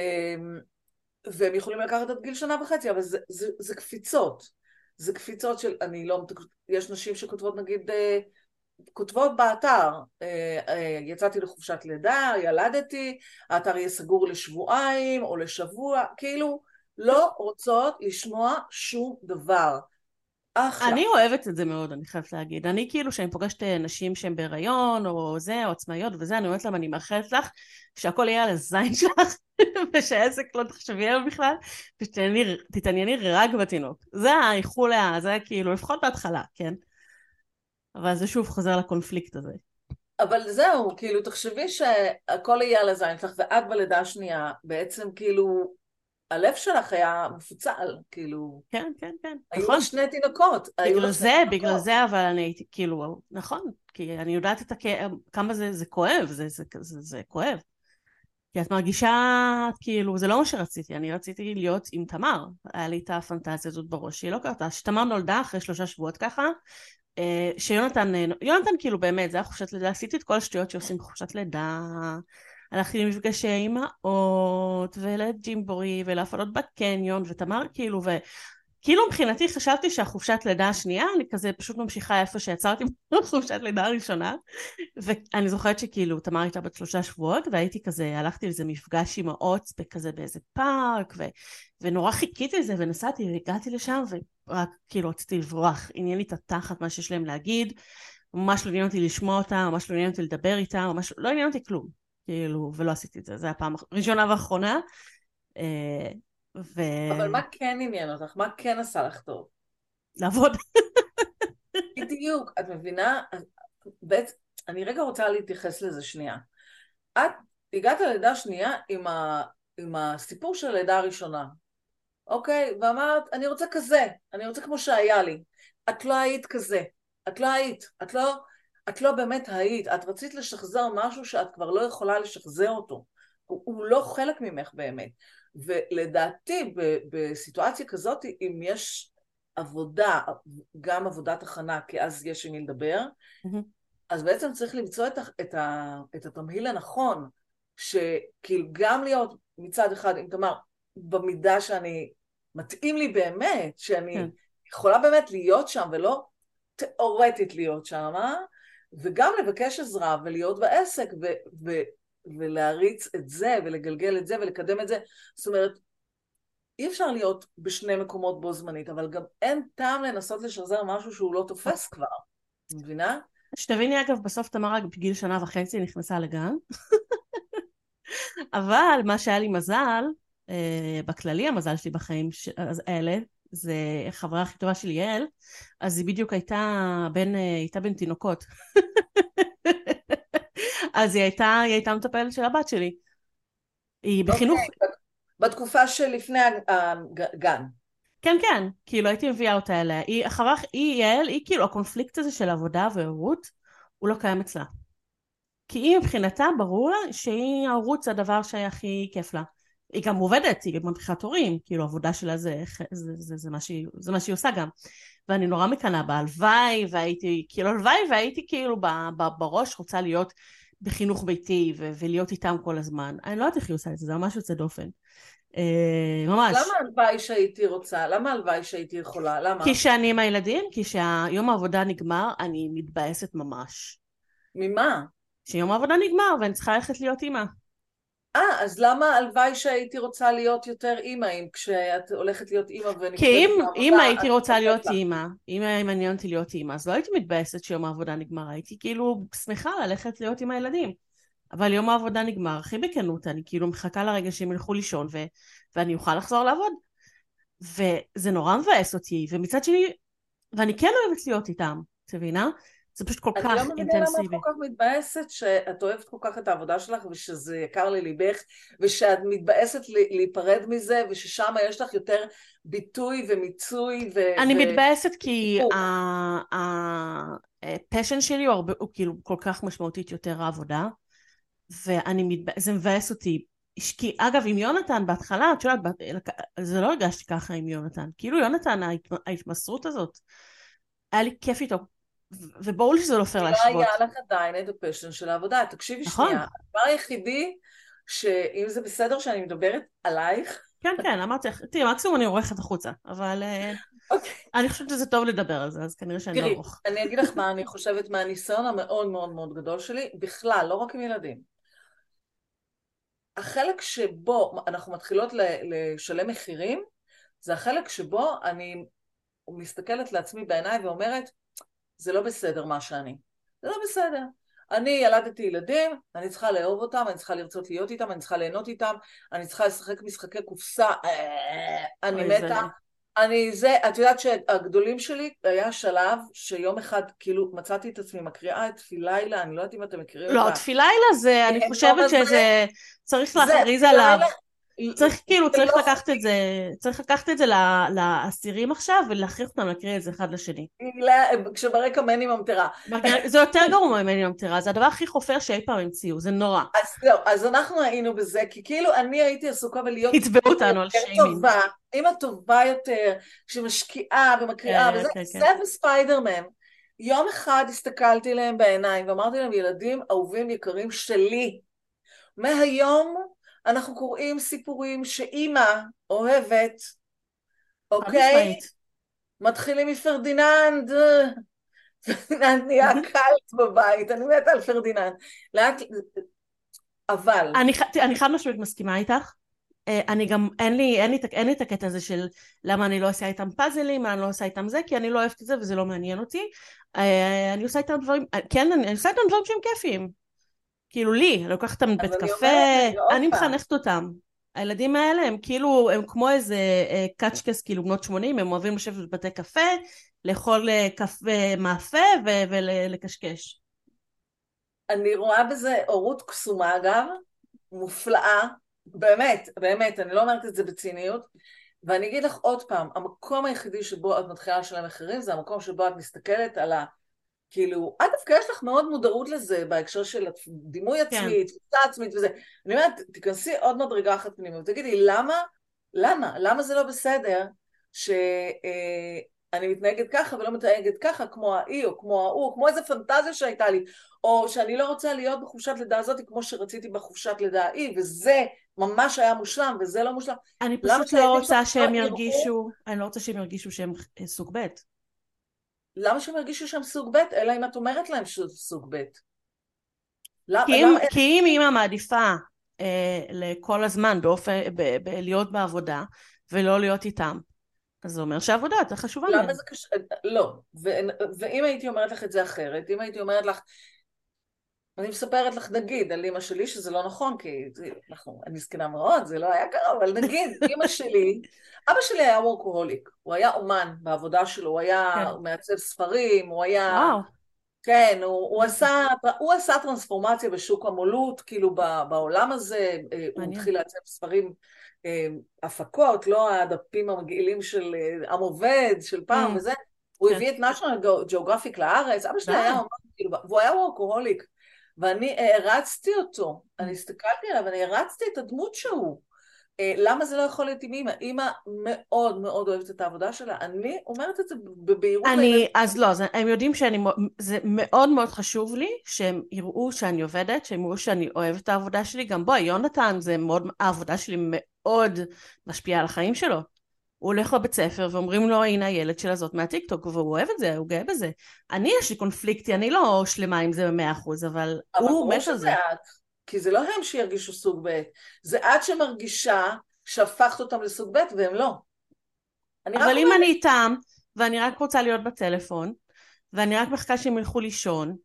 והם יכולים לקחת עד גיל שנה וחצי, אבל זה, זה, זה קפיצות. זה קפיצות של, אני לא, יש נשים שכותבות נגיד אה, כותבות באתר, אה, אה, יצאתי לחופשת לידה, ילדתי, האתר יהיה סגור לשבועיים או לשבוע, כאילו לא רוצות לשמוע שום דבר. אחלה. אני אוהבת את זה מאוד, אני חייבת להגיד. אני כאילו, כשאני פוגשת אה, נשים שהן בהיריון, או זה, או עצמאיות וזה, אני אומרת להם, אני מאחלת לך שהכל יהיה על הזין שלך, [LAUGHS] ושהעסק לא תחשבי עליו בכלל, ושתתענייני רק בתינוק. זה האיחול, זה כאילו, לפחות בהתחלה, כן? אבל זה שוב חוזר לקונפליקט הזה. אבל זהו, כאילו, תחשבי שהכל יהיה על הזין שלך, ואת בלידה השנייה, בעצם כאילו, הלב שלך היה מפוצל, כאילו... כן, כן, כן. היו נכון. שני תינוקות. בגלל זה, בגלל זה, אבל אני הייתי, כאילו, נכון, כי אני יודעת את הכאב, כמה זה, זה כואב, זה, זה, זה, זה כואב. כי את מרגישה, כאילו, זה לא מה שרציתי, אני רציתי להיות עם תמר. היה לי את הפנטזיה הזאת בראש, שהיא לא קרתה. שתמר נולדה אחרי שלושה שבועות ככה, שיונתן, יונתן כאילו באמת, זה היה חופשת לידה, עשיתי את כל השטויות שעושים בחופשת לידה, הלכתי למפגשי אימהות, ולג'ימבורי, ולהפעלות בקניון, ותמר כאילו, וכאילו מבחינתי חשבתי שהחופשת לידה השנייה, אני כזה פשוט ממשיכה איפה שיצרתי [LAUGHS] בחופשת לידה הראשונה, ואני זוכרת שכאילו תמר הייתה בת שלושה שבועות, והייתי כזה, הלכתי לאיזה מפגש אימהות כזה באיזה פארק, ו... ונורא חיכיתי לזה, ונסעתי, והגעתי לשם, ו... רק כאילו רציתי לברוח, עניין לי את התחת מה שיש להם להגיד, ממש לא עניין אותי לשמוע אותם, ממש לא עניין אותי לדבר איתם, ממש לא עניין אותי כלום, כאילו, ולא עשיתי את זה, זה הפעם הראשונה ואחרונה. ו... אבל מה כן עניין אותך? מה כן עשה לך טוב? לעבוד. [LAUGHS] בדיוק, את מבינה? בעצם, אני רגע רוצה להתייחס לזה שנייה. את הגעת ללידה שנייה עם, ה, עם הסיפור של הלידה הראשונה, אוקיי? ואמרת, אני רוצה כזה, אני רוצה כמו שהיה לי. את לא היית כזה, את לא היית, את לא, את לא באמת היית, את רצית לשחזר משהו שאת כבר לא יכולה לשחזר אותו. הוא, הוא לא חלק ממך באמת. ולדעתי, בסיטואציה כזאת, אם יש עבודה, גם עבודת הכנה, כי אז יש עם מי לדבר, mm-hmm. אז בעצם צריך למצוא את, את, ה, את התמהיל הנכון, שכאילו גם להיות מצד אחד, אם תאמר, במידה שאני, מתאים לי באמת, שאני כן. יכולה באמת להיות שם ולא תיאורטית להיות שם, אה? וגם לבקש עזרה ולהיות בעסק ו- ו- ולהריץ את זה ולגלגל את זה ולקדם את זה. זאת אומרת, אי אפשר להיות בשני מקומות בו זמנית, אבל גם אין טעם לנסות לשחזר משהו שהוא לא תופס כבר, מבינה? שתביני אגב, בסוף תמר רק בגיל שנה וחצי נכנסה לגן. אבל מה שהיה לי מזל, אה, בכללי המזל שלי בחיים האלה, זה חברה הכי טובה שלי, יעל, אז היא בדיוק הייתה בין, אה, הייתה בין תינוקות. אז היא הייתה, היא הייתה מטפלת של הבת שלי. היא אוקיי, בחינוך... Okay, בתקופה שלפני הגן. כן, כן, כאילו הייתי מביאה אותה אליה. היא, החברה, היא, יעל, היא כאילו, הקונפליקט הזה של עבודה והורות, הוא לא קיים אצלה. כי היא מבחינתה, ברור לה שהיא, ההורות זה הדבר שהכי כיף לה. היא גם עובדת, היא מדריכת הורים, כאילו העבודה שלה זה, זה, זה, זה, מה שהיא, זה מה שהיא עושה גם. ואני נורא מקנאה בה, הלוואי, והייתי, כאילו הלוואי, והייתי כאילו ב, ב, בראש רוצה להיות בחינוך ביתי ו- ולהיות איתם כל הזמן. אני לא יודעת איך היא עושה את זה, זה ממש יוצא דופן. אה, ממש. למה הלוואי שהייתי רוצה? למה הלוואי שהייתי יכולה? למה? כי שאני עם הילדים, כי שהיום העבודה נגמר, אני מתבאסת ממש. ממה? שיום העבודה נגמר ואני צריכה ללכת להיות אימא. אה, אז למה הלוואי שהייתי רוצה להיות יותר אימא, אם כשאת הולכת להיות אימא ונקראת כי אם, אם הייתי רוצה להיות אימא, אם היה מעניין אותי להיות אימא, אז לא הייתי מתבאסת שיום העבודה נגמר, הייתי כאילו שמחה ללכת להיות עם הילדים. אבל יום העבודה נגמר, הכי בכנות, אני כאילו מחכה לרגע שהם ילכו לישון ו- ואני אוכל לחזור לעבוד. וזה נורא מבאס אותי, ומצד שני, ואני כן אוהבת להיות איתם, את מבינה? זה פשוט כל כך אינטנסיבי. אני לא מבינה למה את כל כך מתבאסת שאת אוהבת כל כך את העבודה שלך ושזה יקר לליבך ושאת מתבאסת להיפרד מזה וששם יש לך יותר ביטוי ומיצוי ו... אני ו... מתבאסת כי ה passion שלי הוא, הרבה, הוא כאילו כל כך משמעותית יותר העבודה ואני מתבאסת, זה מבאס אותי. כי אגב עם יונתן בהתחלה את יודעת זה לא הרגשתי ככה עם יונתן. כאילו יונתן ההתמסרות הזאת היה לי כיף איתו וברור לי שזה לא פייר להשוות. לא היה לך עדיין את ה passion של העבודה. תקשיבי נכון. שנייה, הדבר היחידי, שאם זה בסדר שאני מדברת עלייך... כן, כן, אמרתי לך, תראי, מקסימום אני עורכת החוצה, אבל אה, אוקיי. אני חושבת שזה טוב לדבר על זה, אז כנראה שאני לא ארוך. תראי, אני אגיד לך מה אני חושבת מהניסיון המאוד מאוד מאוד גדול שלי, בכלל, לא רק עם ילדים. החלק שבו אנחנו מתחילות לשלם מחירים, זה החלק שבו אני מסתכלת לעצמי בעיניים ואומרת, זה לא בסדר מה שאני. זה לא בסדר. אני ילדתי ילדים, אני צריכה לאהוב אותם, אני צריכה לרצות להיות איתם, אני צריכה ליהנות איתם, אני צריכה לשחק משחקי קופסה, אה, אני מתה. אני זה, את יודעת שהגדולים שלי, היה שלב שיום אחד כאילו מצאתי את עצמי מקריאה את תפילילה, אני לא יודעת אם אתם מכירים לא, אותה. לא, תפילילה זה, אני חושבת שזה, צריך להכריז עליו. צריך כאילו, צריך לקחת את זה, צריך לקחת את זה לאסירים עכשיו ולהכריח אותם להקריא את זה אחד לשני. כשברקע מני ממטרה. זה יותר גרוע ממני ממטרה, זה הדבר הכי חופר שאי פעם המציאו, זה נורא. אז זהו, אז אנחנו היינו בזה, כי כאילו אני הייתי עסוקה בלהיות... הצבעו אותנו על שיימינג. אימא טובה יותר, שמשקיעה ומקריאה, כן, וזה, כן, כן. וספיידרמן. יום אחד הסתכלתי להם בעיניים ואמרתי להם, ילדים אהובים יקרים שלי, מהיום אנחנו קוראים סיפורים שאימא אוהבת, אוקיי? מתחילים מפרדיננד, פרדיננד נהיה [LAUGHS] קאלט בבית, אני מתה על פרדיננד. לאט... אבל... אני, אני חד משמעית מסכימה איתך. אה, אני גם, אין לי, אין, לי, אין לי את הקטע הזה של למה אני לא עושה איתם פאזלים, אני לא עושה איתם זה, כי אני לא אוהבת את זה וזה לא מעניין אותי. אה, אני עושה איתם דברים, כן, אני עושה איתם דברים שהם כיפיים. כאילו לי, לוקחת אותם לבית קפה, אני מחנכת אותם. הילדים האלה הם כאילו, הם כמו איזה אה, קאצ'קס כאילו בנות 80, הם אוהבים לשבת בבתי קפה, לאכול אה, קפה מאפה ולקשקש. אני רואה בזה הורות קסומה אגב, מופלאה, באמת, באמת, אני לא אומרת את זה בציניות, ואני אגיד לך עוד פעם, המקום היחידי שבו את מתחילה לשלם מחירים זה המקום שבו את מסתכלת על ה... כאילו, את דווקא יש לך מאוד מודעות לזה בהקשר של דימוי כן. עצמי, תפיסה עצמית וזה. אני אומרת, תיכנסי עוד מדרגה אחת פנימה ותגידי, למה, למה, למה זה לא בסדר שאני מתנהגת ככה ולא מתנהגת ככה כמו האי או כמו ההוא, כמו איזה פנטזיה שהייתה לי, או שאני לא רוצה להיות בחופשת לידה הזאת כמו שרציתי בחופשת לידה ההיא, וזה ממש היה מושלם וזה לא מושלם. אני פשוט לא רוצה שהם ירגישו, אני לא רוצה שהם ירגישו שהם סוג ב'. למה שהם ירגישו שהם סוג ב', אלא אם את אומרת להם שזה סוג ב'. כי, אם, כי אם אימא מעדיפה אה, לכל הזמן באופן, ב, ב, להיות בעבודה ולא להיות איתם, אז זה אומר שהעבודה יותר חשובה להם. למה זה קשה? לא. ו, ואם הייתי אומרת לך את זה אחרת, אם הייתי אומרת לך, אני מספרת לך נגיד על אימא שלי שזה לא נכון, כי אנחנו, אני זקנה מאוד, זה לא היה קרה, אבל נגיד, [LAUGHS] אימא שלי, אבא שלי היה וורקוהוליק, הוא היה אומן בעבודה שלו, הוא היה כן. מעצב ספרים, הוא היה... וואו. כן, הוא, הוא, עשה, הוא עשה טרנספורמציה בשוק המולות, כאילו בעולם הזה, אה, הוא התחיל לעצב ספרים, אה, הפקות, לא הדפים המגעילים של אה, עם עובד, של פעם mm. וזה, הוא כן. הביא את national geographic לארץ, אבא שלי היה אומן, כאילו, והוא היה וורקוהוליק. ואני הערצתי אותו, אני הסתכלתי עליו, אני הערצתי את הדמות שהוא. אה, למה זה לא יכול להיות עם אימא? אימא מאוד מאוד אוהבת את העבודה שלה. אני אומרת את זה בבהירות. אני, אז לא, זה, הם יודעים שאני, זה מאוד מאוד חשוב לי שהם יראו שאני עובדת, שהם יראו שאני אוהבת את העבודה שלי. גם בואי, יונתן, זה מאוד, העבודה שלי מאוד משפיעה על החיים שלו. הוא הולך לבית ספר ואומרים לו הנה הילד של הזאת מהטיקטוק והוא אוהב את זה, הוא גאה בזה. אני יש לי קונפליקטי, אני לא שלמה עם זה במאה אחוז, אבל, אבל הוא מת על זה. את, כי זה לא הם שירגישו סוג ב', זה את שמרגישה שהפכת אותם לסוג ב' והם לא. אבל אם אני איתם, ואני רק רוצה להיות בטלפון, ואני רק מחכה שהם ילכו לישון,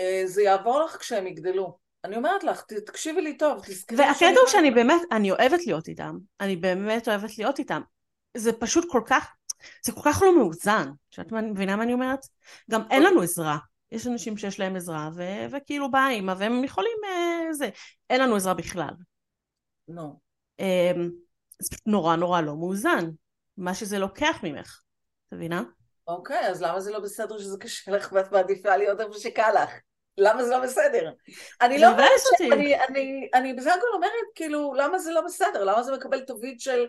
אה, זה יעבור לך כשהם יגדלו. אני אומרת לך, תקשיבי לי טוב, תזכרי והקטע הוא שאני באמת, אני אוהבת להיות איתם. אני באמת אוהבת להיות איתם. זה פשוט כל כך, זה כל כך לא מאוזן. שאת מבינה מה אני אומרת? גם אין לנו עזרה. יש אנשים שיש להם עזרה, ו- וכאילו באה אימא, והם יכולים... אה, זה. אין לנו עזרה בכלל. לא. No. אה, זה פשוט נורא נורא לא מאוזן. מה שזה לוקח ממך. את מבינה? אוקיי, okay, אז למה זה לא בסדר שזה קשה לך ואת מעדיפה להיות איפה שקל לך? למה זה לא בסדר? אני לא אומרת ש... אני, אני, אני בסך הכל אומרת, כאילו, למה זה לא בסדר? למה זה מקבל תווית של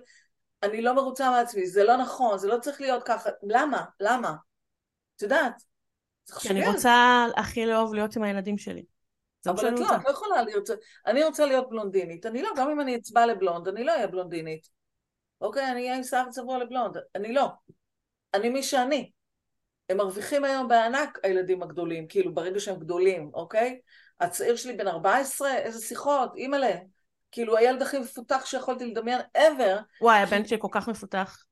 אני לא מרוצה מעצמי? זה לא נכון, זה לא צריך להיות ככה. למה? למה? את יודעת? כי אני רוצה הכי לאהוב להיות עם הילדים שלי. אבל את לא, את לא יכולה להיות... אני רוצה להיות בלונדינית. אני לא, גם אם אני אצבע לבלונד, אני לא אהיה בלונדינית. אוקיי, אני אהיה עם שיער צבוע לבלונד. אני לא. אני מי שאני. הם מרוויחים היום בענק, הילדים הגדולים, כאילו ברגע שהם גדולים, אוקיי? הצעיר שלי בן 14, איזה שיחות, אימא'לה. כאילו הילד הכי מפותח שיכולתי לדמיין ever. וואי, הבן שלי כל כך מפותח.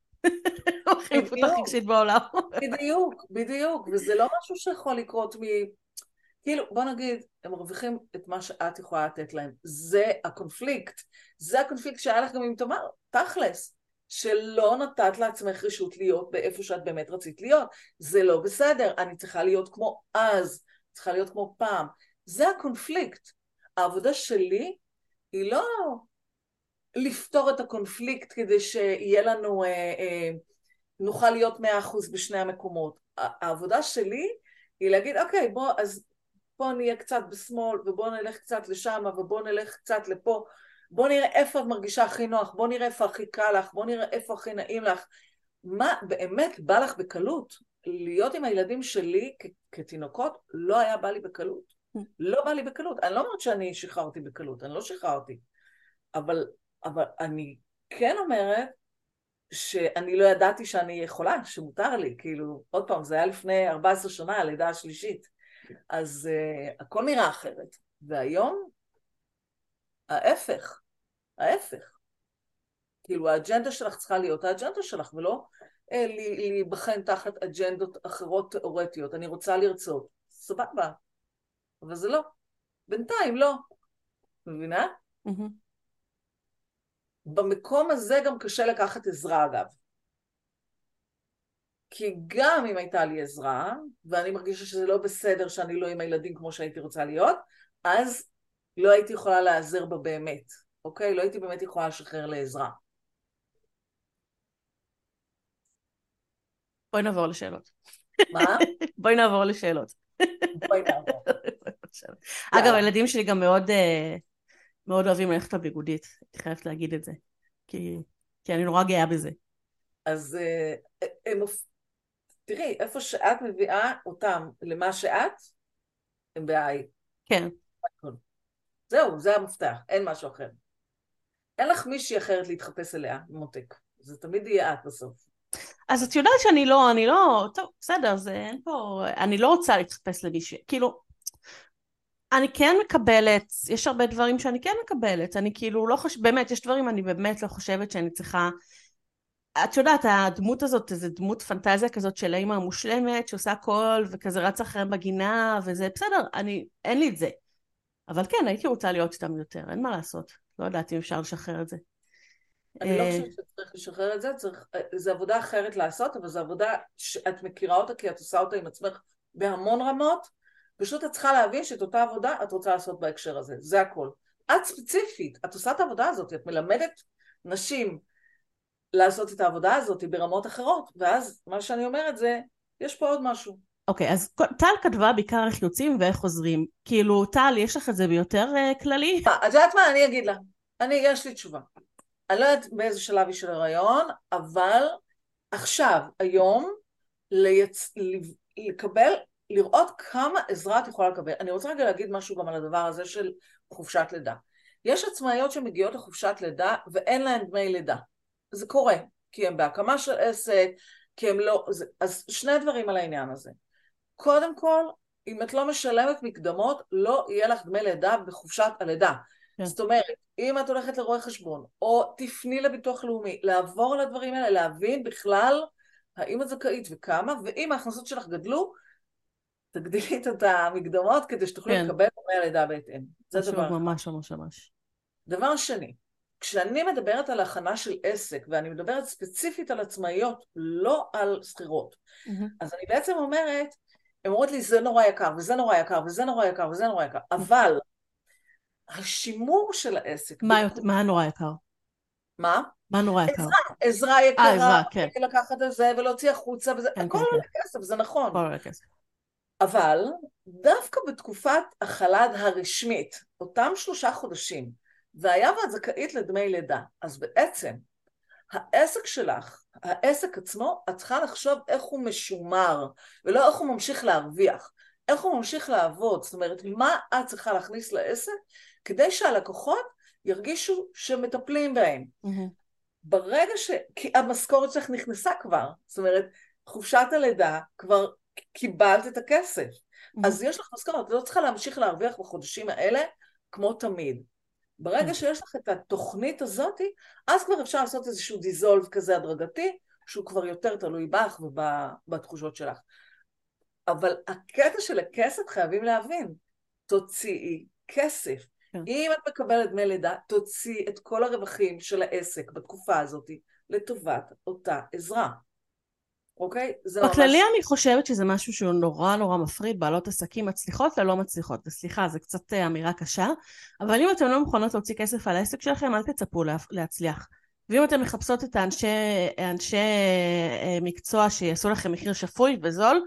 הוא הכי מפותח רגשית בעולם. בדיוק, בדיוק, וזה לא משהו שיכול לקרות מ... כאילו, בוא נגיד, הם מרוויחים את מה שאת יכולה לתת להם. זה הקונפליקט. זה הקונפליקט שהיה לך גם עם תמר, תכלס. שלא נתת לעצמך רשות להיות באיפה שאת באמת רצית להיות. זה לא בסדר, אני צריכה להיות כמו אז, צריכה להיות כמו פעם. זה הקונפליקט. העבודה שלי היא לא לפתור את הקונפליקט כדי שיהיה לנו, אה, אה, נוכל להיות מאה אחוז בשני המקומות. העבודה שלי היא להגיד, אוקיי, בוא, אז פה נהיה קצת בשמאל, ובוא נלך קצת לשם, ובוא נלך קצת לפה. בוא נראה איפה את מרגישה הכי נוח, בוא נראה איפה הכי קל לך, בוא נראה איפה הכי נעים לך. מה באמת בא לך בקלות? להיות עם הילדים שלי כ- כתינוקות לא היה בא לי בקלות. לא בא לי בקלות. אני לא אומרת שאני שחררתי בקלות, אני לא שחררתי. אבל, אבל אני כן אומרת שאני לא ידעתי שאני יכולה, שמותר לי. כאילו, עוד פעם, זה היה לפני 14 שנה, הלידה השלישית. אז uh, הכל נראה אחרת. והיום, ההפך. ההפך. כאילו האג'נדה שלך צריכה להיות האג'נדה שלך, ולא אה, להיבחן תחת אג'נדות אחרות תיאורטיות. אני רוצה לרצות. סבבה. אבל זה לא. בינתיים לא. מבינה? Mm-hmm. במקום הזה גם קשה לקחת עזרה אגב. כי גם אם הייתה לי עזרה, ואני מרגישה שזה לא בסדר שאני לא עם הילדים כמו שהייתי רוצה להיות, אז לא הייתי יכולה להיעזר בה באמת, אוקיי? לא הייתי באמת יכולה לשחרר לעזרה. בואי נעבור לשאלות. מה? [LAUGHS] בואי נעבור לשאלות. בואי נעבור. [LAUGHS] אגב, הילדים שלי גם מאוד, אה, מאוד אוהבים ללכת לביגודית, אני חייבת להגיד את זה. כי, כי אני נורא גאה בזה. אז אה, הם, תראי, איפה שאת מביאה אותם למה שאת, הם ב-I. כן. זהו, זה המפתח, אין משהו אחר. אין לך מישהי אחרת להתחפש אליה, מותק. זה תמיד יהיה את בסוף. אז את יודעת שאני לא, אני לא, טוב, בסדר, זה אין פה, אני לא רוצה להתחפש למישהו, כאילו, אני כן מקבלת, יש הרבה דברים שאני כן מקבלת, אני כאילו לא חושבת, באמת, יש דברים אני באמת לא חושבת שאני צריכה, את יודעת, הדמות הזאת, איזה דמות פנטזיה כזאת של האימא המושלמת, שעושה הכל, וכזה רץ אחריהם בגינה, וזה בסדר, אני, אין לי את זה. אבל כן, הייתי רוצה להיות איתם יותר, אין מה לעשות. לא יודעת אם אפשר לשחרר את זה. אני לא אה, חושבת שצריך לשחרר את זה, צריך, אה, זה עבודה אחרת לעשות, אבל זו עבודה שאת מכירה אותה כי את עושה אותה עם עצמך בהמון רמות, פשוט את צריכה להבין שאת אותה עבודה את רוצה לעשות בהקשר הזה, זה הכל. את ספציפית, את עושה את העבודה הזאת, את מלמדת נשים לעשות את העבודה הזאת ברמות אחרות, ואז מה שאני אומרת זה, יש פה עוד משהו. אוקיי, אז טל כתבה בעיקר איך יוצאים ואיך חוזרים. כאילו, טל, יש לך את זה ביותר uh, כללי? את יודעת מה? אני אגיד לה. אני, יש לי תשובה. אני לא יודעת באיזה שלב היא של הריון, אבל עכשיו, היום, ליצ... לקבל, לראות כמה עזרה את יכולה לקבל. אני רוצה רגע להגיד משהו גם על הדבר הזה של חופשת לידה. יש עצמאיות שמגיעות לחופשת לידה ואין להן דמי לידה. זה קורה, כי הן בהקמה של עסק, כי הן לא... אז שני דברים על העניין הזה. קודם כל, אם את לא משלמת מקדמות, לא יהיה לך דמי לידה בחופשת הלידה. כן. זאת אומרת, אם את הולכת לרואה חשבון, או תפני לביטוח לאומי, לעבור על הדברים האלה, להבין בכלל האם את זכאית וכמה, ואם ההכנסות שלך גדלו, תגדילי את המקדמות כדי שתוכלי כן. לקבל דמי הלידה בהתאם. זה דבר ממש ממש ממש. דבר שני, כשאני מדברת על הכנה של עסק, ואני מדברת ספציפית על עצמאיות, לא על שכירות, mm-hmm. אז אני בעצם אומרת, הן אומרות לי זה נורא יקר, וזה נורא יקר, וזה נורא יקר, וזה נורא יקר, אבל השימור של העסק... מה, מה נורא יקר? מה? מה נורא יקר? עזרה, עזרה יקרה, 아, עזרה, כן. לקחת את זה ולהוציא החוצה, וזה, כן, הכל כן, עולה כן. כסף, זה נכון. הכל עולה כסף. אבל דווקא בתקופת החל"ד הרשמית, אותם שלושה חודשים, והיה ואת זכאית לדמי לידה, אז בעצם העסק שלך, העסק עצמו, את צריכה לחשוב איך הוא משומר, ולא איך הוא ממשיך להרוויח, איך הוא ממשיך לעבוד, זאת אומרת, מה את צריכה להכניס לעסק כדי שהלקוחות ירגישו שמטפלים בהם. Mm-hmm. ברגע ש... כי המשכורת שלך נכנסה כבר, זאת אומרת, חופשת הלידה, כבר קיבלת את הכסף. Mm-hmm. אז יש לך משכורת, את לא צריכה להמשיך להרוויח בחודשים האלה כמו תמיד. ברגע mm-hmm. שיש לך את התוכנית הזאת, אז כבר אפשר לעשות איזשהו דיזולב כזה הדרגתי, שהוא כבר יותר תלוי בך ובתחושות שלך. אבל הקטע של הכסף חייבים להבין, תוציאי כסף. כן. אם את מקבלת דמי לידה, תוציאי את כל הרווחים של העסק בתקופה הזאת לטובת אותה עזרה. אוקיי? זה ממש... בכללי אני חושבת שזה משהו שהוא נורא נורא מפריד, בעלות עסקים מצליחות ללא מצליחות. וסליחה, זו קצת אה, אמירה קשה, אבל אם אתן לא מוכנות להוציא כסף על העסק שלכם, אל תצפו להצליח. ואם אתן מחפשות את האנשי, האנשי אה, מקצוע שיעשו לכם מחיר שפוי וזול,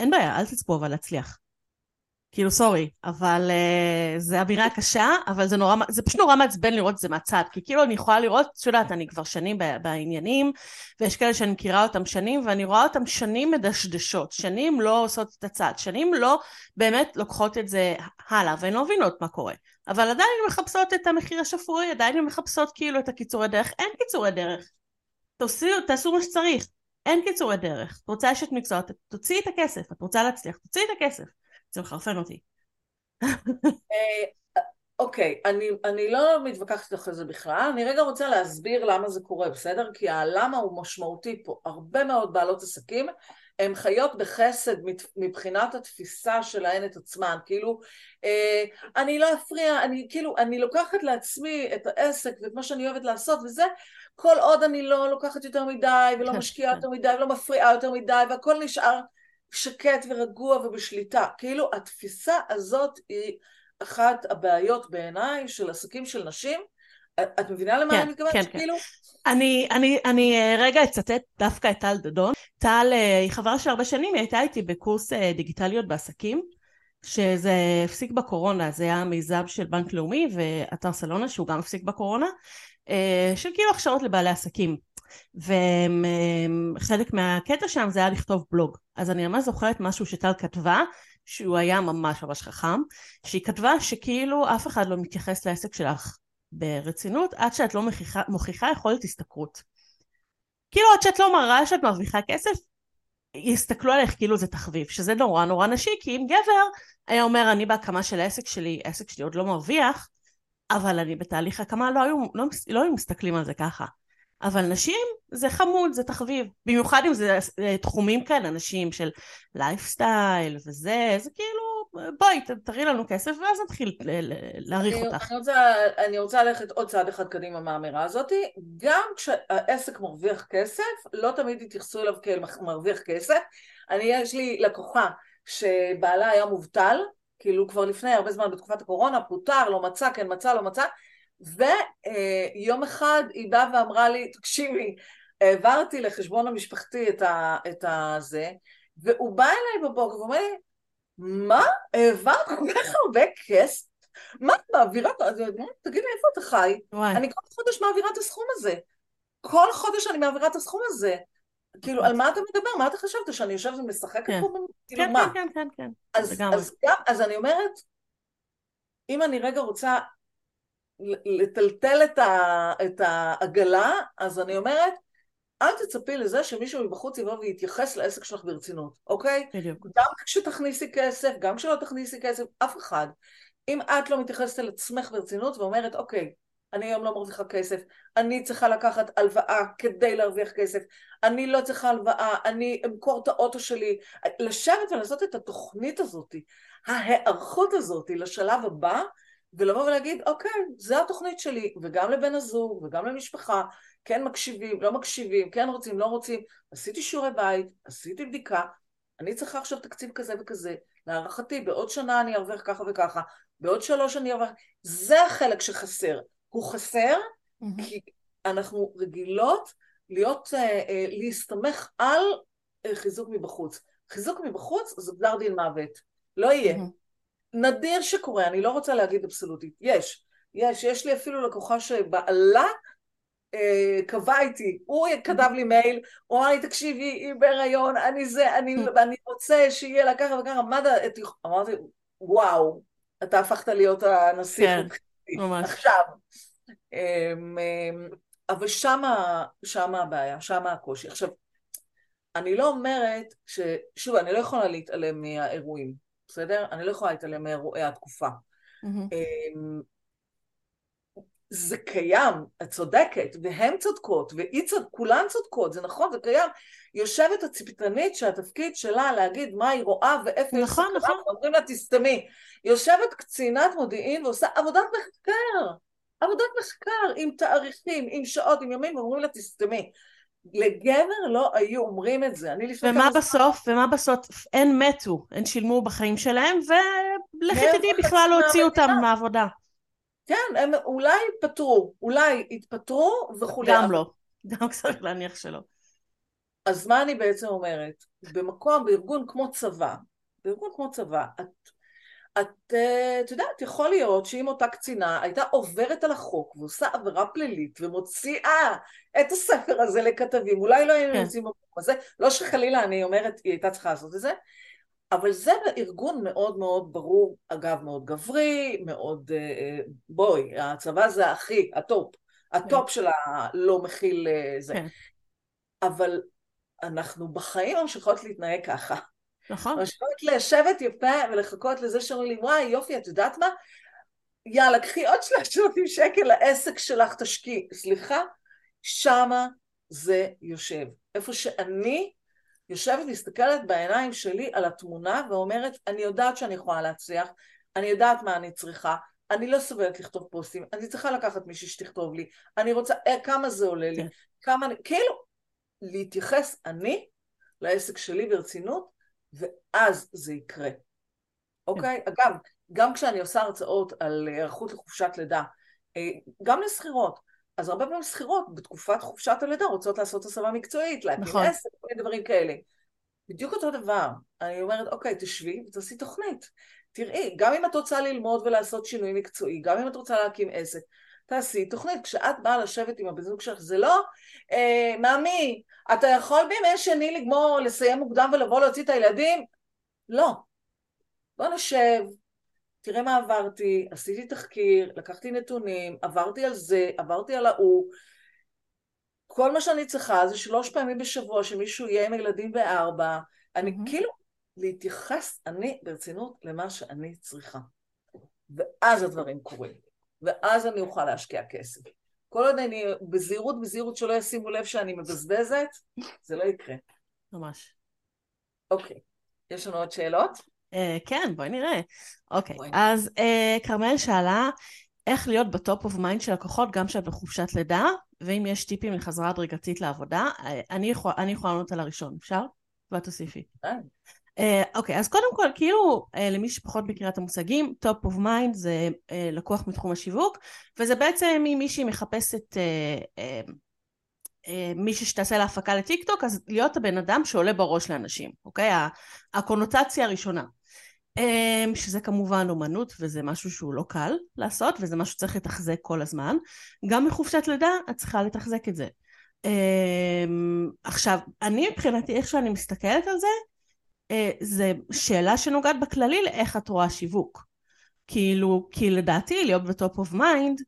אין בעיה, אל תצפו אבל להצליח. כאילו סורי, אבל uh, זה אווירה קשה, אבל זה נורא, זה פשוט נורא מעצבן לראות את זה מהצד, כי כאילו אני יכולה לראות, את יודעת, אני כבר שנים בעניינים, ויש כאלה שאני מכירה אותם שנים, ואני רואה אותם שנים מדשדשות, שנים לא עושות את הצד, שנים לא באמת לוקחות את זה הלאה, והן לא מבינות מה קורה. אבל עדיין הן מחפשות את המחיר השפוי, עדיין הן מחפשות כאילו את הקיצורי דרך, אין קיצורי דרך. תעשו, תעשו מה שצריך. אין קיצורי דרך. את רוצה אשת מקצוע, תוציאי את הכסף. את רוצה להצליח, תוציאי את הכסף. זה מחרפן אותי. אה, אוקיי, אני, אני לא מתווכחת איתך על זה בכלל, אני רגע רוצה להסביר למה זה קורה, בסדר? כי הלמה הוא משמעותי פה. הרבה מאוד בעלות עסקים הן חיות בחסד מבחינת התפיסה שלהן את עצמן, כאילו אה, אני לא אפריע, אני כאילו, אני לוקחת לעצמי את העסק ואת מה שאני אוהבת לעשות וזה, כל עוד אני לא לוקחת יותר מדי ולא כן, משקיעה כן. יותר מדי ולא מפריעה יותר מדי והכל נשאר שקט ורגוע ובשליטה. כאילו התפיסה הזאת היא אחת הבעיות בעיניי של עסקים של נשים. את מבינה למה כן, אני מתכוונת? כן, כאילו... כן. אני, אני, אני אה, רגע אצטט דווקא את טל דדון. טל אה, היא חברה של הרבה שנים, היא הייתה איתי בקורס אה, דיגיטליות בעסקים, שזה הפסיק בקורונה, זה היה מיזם של בנק לאומי ואתר סלונה שהוא גם הפסיק בקורונה, של כאילו הכשרות לבעלי עסקים. וחלק מהקטע שם זה היה לכתוב בלוג. אז אני ממש זוכרת משהו שטל כתבה, שהוא היה ממש ממש חכם, שהיא כתבה שכאילו אף אחד לא מתייחס לעסק שלך ברצינות עד שאת לא מוכיחה, מוכיחה יכולת השתכרות. כאילו עד שאת לא מראה שאת מרוויחה כסף, יסתכלו עליך כאילו זה תחביב, שזה נורא נורא נשי, כי אם גבר היה אומר אני בהקמה של העסק שלי, העסק שלי עוד לא מרוויח, אבל אני בתהליך הקמה, לא היו, לא, לא היו מסתכלים על זה ככה. אבל נשים זה חמוד, זה תחביב. במיוחד אם זה תחומים כאלה, נשים של לייפסטייל וזה, זה כאילו, בואי, תראי לנו כסף ואז נתחיל להעריך אותך. אני רוצה, אני רוצה ללכת עוד צעד אחד קדימה מהאמירה הזאת. גם כשהעסק מרוויח כסף, לא תמיד יתייחסו אליו כאל מרוויח כסף. אני, יש לי לקוחה שבעלה היה מובטל, כאילו כבר לפני הרבה זמן בתקופת הקורונה, פוטר, לא מצא, כן מצא, לא מצא, ויום אחד היא באה ואמרה לי, תקשיבי, העברתי לחשבון המשפחתי את, ה, את הזה, והוא בא אליי בבוקר ואומר לי, מה? העברת כל כך הרבה כסף? מה את מעבירה? תגידי, איפה אתה חי? וואי. אני כל חודש מעבירה את הסכום הזה. כל חודש אני מעבירה את הסכום הזה. כאילו, על מה אתה מדבר? מה אתה חשבת? שאני יושבת ומשחקת כן. פה? כאילו, כן, מה? כן, כן, כן, כן. אז, אז, אז אני אומרת, אם אני רגע רוצה לטלטל את, ה, את העגלה, אז אני אומרת, אל תצפי לזה שמישהו מבחוץ יבוא ויתייחס לעסק שלך ברצינות, אוקיי? בדיוק. גם כשתכניסי כסף, גם כשלא תכניסי כסף, אף אחד. אם את לא מתייחסת אל עצמך ברצינות ואומרת, אוקיי, אני היום לא מרוויחה כסף, אני צריכה לקחת הלוואה כדי להרוויח כסף, אני לא צריכה הלוואה, אני אמכור את האוטו שלי, לשבת ולעשות את התוכנית הזאת, ההיערכות הזאת לשלב הבא, ולבוא ולהגיד, אוקיי, זו התוכנית שלי, וגם לבן הזוג, וגם למשפחה, כן מקשיבים, לא מקשיבים, כן רוצים, לא רוצים, עשיתי שיעורי בית, עשיתי בדיקה, אני צריכה עכשיו תקציב כזה וכזה, להערכתי, בעוד שנה אני ארוויח ככה וככה, בעוד שלוש אני ארוויח, זה החלק שחסר. הוא חסר mm-hmm. כי אנחנו רגילות להיות, uh, uh, להסתמך על uh, חיזוק מבחוץ. חיזוק מבחוץ זה גזר דין מוות, לא יהיה. Mm-hmm. נדיר שקורה, אני לא רוצה להגיד אבסולוטית, יש, יש, יש לי אפילו לקוחה שבעלה אה, קבע איתי, הוא כתב לי מייל, הוא אמר לי תקשיבי, היא בהריון, אני זה, אני, mm. אני רוצה שיהיה לה ככה וככה, מה דעת, אמרתי, וואו, אתה הפכת להיות הנשיא, כן, ממש. עכשיו. אמ, אמ, אבל שמה, שמה הבעיה, שמה הקושי. עכשיו, אני לא אומרת ש... שוב, אני לא יכולה להתעלם מהאירועים. בסדר? אני לא יכולה להתעלם מאירועי התקופה. Mm-hmm. זה קיים, את צודקת, והן צודקות, והיא צודקת, כולן צודקות, זה נכון, זה קיים. יושבת הציפתנית שהתפקיד שלה להגיד מה היא רואה ואיפה יש נכון, נכון. אומרים לה תסתמי. יושבת קצינת מודיעין ועושה עבודת מחקר, עבודת מחקר עם תאריכים, עם שעות, עם ימים, ואומרים לה תסתמי. לגבר לא היו אומרים את זה. אני לפני ומה בסוף? ומה בסוף? הן מתו, הן שילמו בחיים שלהם, ולכי תדעי בכלל להוציא אותם מהעבודה. כן, הם אולי התפטרו, אולי התפטרו וכולי. גם לא, גם צריך להניח שלא. אז מה אני בעצם אומרת? במקום, בארגון כמו צבא, בארגון כמו צבא, את את, אה, את יודעת, יכול להיות שאם אותה קצינה הייתה עוברת על החוק ועושה עבירה פלילית ומוציאה את הספר הזה לכתבים, אולי לא היינו כן. יוצאים במקום הזה, לא שחלילה אני אומרת, היא הייתה צריכה לעשות את זה, אבל זה ארגון מאוד מאוד ברור, אגב מאוד גברי, מאוד, אה, אה, בואי, הצבא זה הכי, הטופ, הטופ כן. של הלא מכיל זה. כן. אבל אנחנו בחיים ממשיכות להתנהג ככה. נכון. משמעות לשבת יפה ולחכות לזה שאומרים לי, וואי, יופי, את יודעת מה? יאללה, קחי עוד שלושת אלפים שקל לעסק שלך, תשקיעי. סליחה, שמה זה יושב. איפה שאני יושבת, מסתכלת בעיניים שלי על התמונה ואומרת, אני יודעת שאני יכולה להצליח, אני יודעת מה אני צריכה, אני לא סובלת לכתוב פוסטים, אני צריכה לקחת מישהי שתכתוב לי, אני רוצה, אה, כמה זה עולה לי, כן. כמה, כאילו, להתייחס אני לעסק שלי ברצינות, ואז זה יקרה. אוקיי? כן. אגב, גם כשאני עושה הרצאות על היערכות לחופשת לידה, אה, גם לשכירות, אז הרבה פעמים שכירות בתקופת חופשת הלידה רוצות לעשות הסבה מקצועית, להקים נכון. עסק, כל מיני דברים כאלה. בדיוק אותו דבר. אני אומרת, אוקיי, תשבי ותעשי תוכנית. תראי, גם אם את רוצה ללמוד ולעשות שינוי מקצועי, גם אם את רוצה להקים עסק, תעשי תוכנית. כשאת באה לשבת עם הבן זוג שלך, זה לא, אה, מאמי, אתה יכול בימי שני לגמור, לסיים מוקדם ולבוא להוציא את הילדים? לא. בוא נשב, תראה מה עברתי, עשיתי תחקיר, לקחתי נתונים, עברתי על זה, עברתי על ההוא. כל מה שאני צריכה זה שלוש פעמים בשבוע שמישהו יהיה עם ילדים בארבע. אני mm-hmm. כאילו, להתייחס אני ברצינות למה שאני צריכה. ואז הדברים קורים. ואז אני אוכל להשקיע כסף. כל עוד אני בזהירות, בזהירות שלא ישימו לב שאני מבזבזת, זה לא יקרה. ממש. אוקיי. יש לנו עוד שאלות? Uh, כן, בואי נראה. אוקיי, okay. אז uh, כרמל שאלה, איך להיות ב top of mind של לקוחות גם כשאת בחופשת לידה, ואם יש טיפים לחזרה הדרגתית לעבודה, uh, אני, יכול, אני יכולה לענות על הראשון, אפשר? ואת תוסיפי. אוקיי, אז קודם כל, כאילו, uh, למי שפחות מכירה את המושגים, top of mind זה uh, לקוח מתחום השיווק, וזה בעצם אם מישהי מחפשת אה, מישהי שתעשה לה הפקה לטיק טוק, אז להיות הבן אדם שעולה בראש לאנשים, אוקיי? הקונוטציה הראשונה. אה, שזה כמובן אומנות וזה משהו שהוא לא קל לעשות וזה משהו שצריך לתחזק כל הזמן. גם מחופשת לידה את צריכה לתחזק את זה. אה, עכשיו, אני מבחינתי, איך שאני מסתכלת על זה, זה שאלה שנוגעת בכללי לאיך את רואה שיווק. כאילו, כי לדעתי להיות ב top of mind,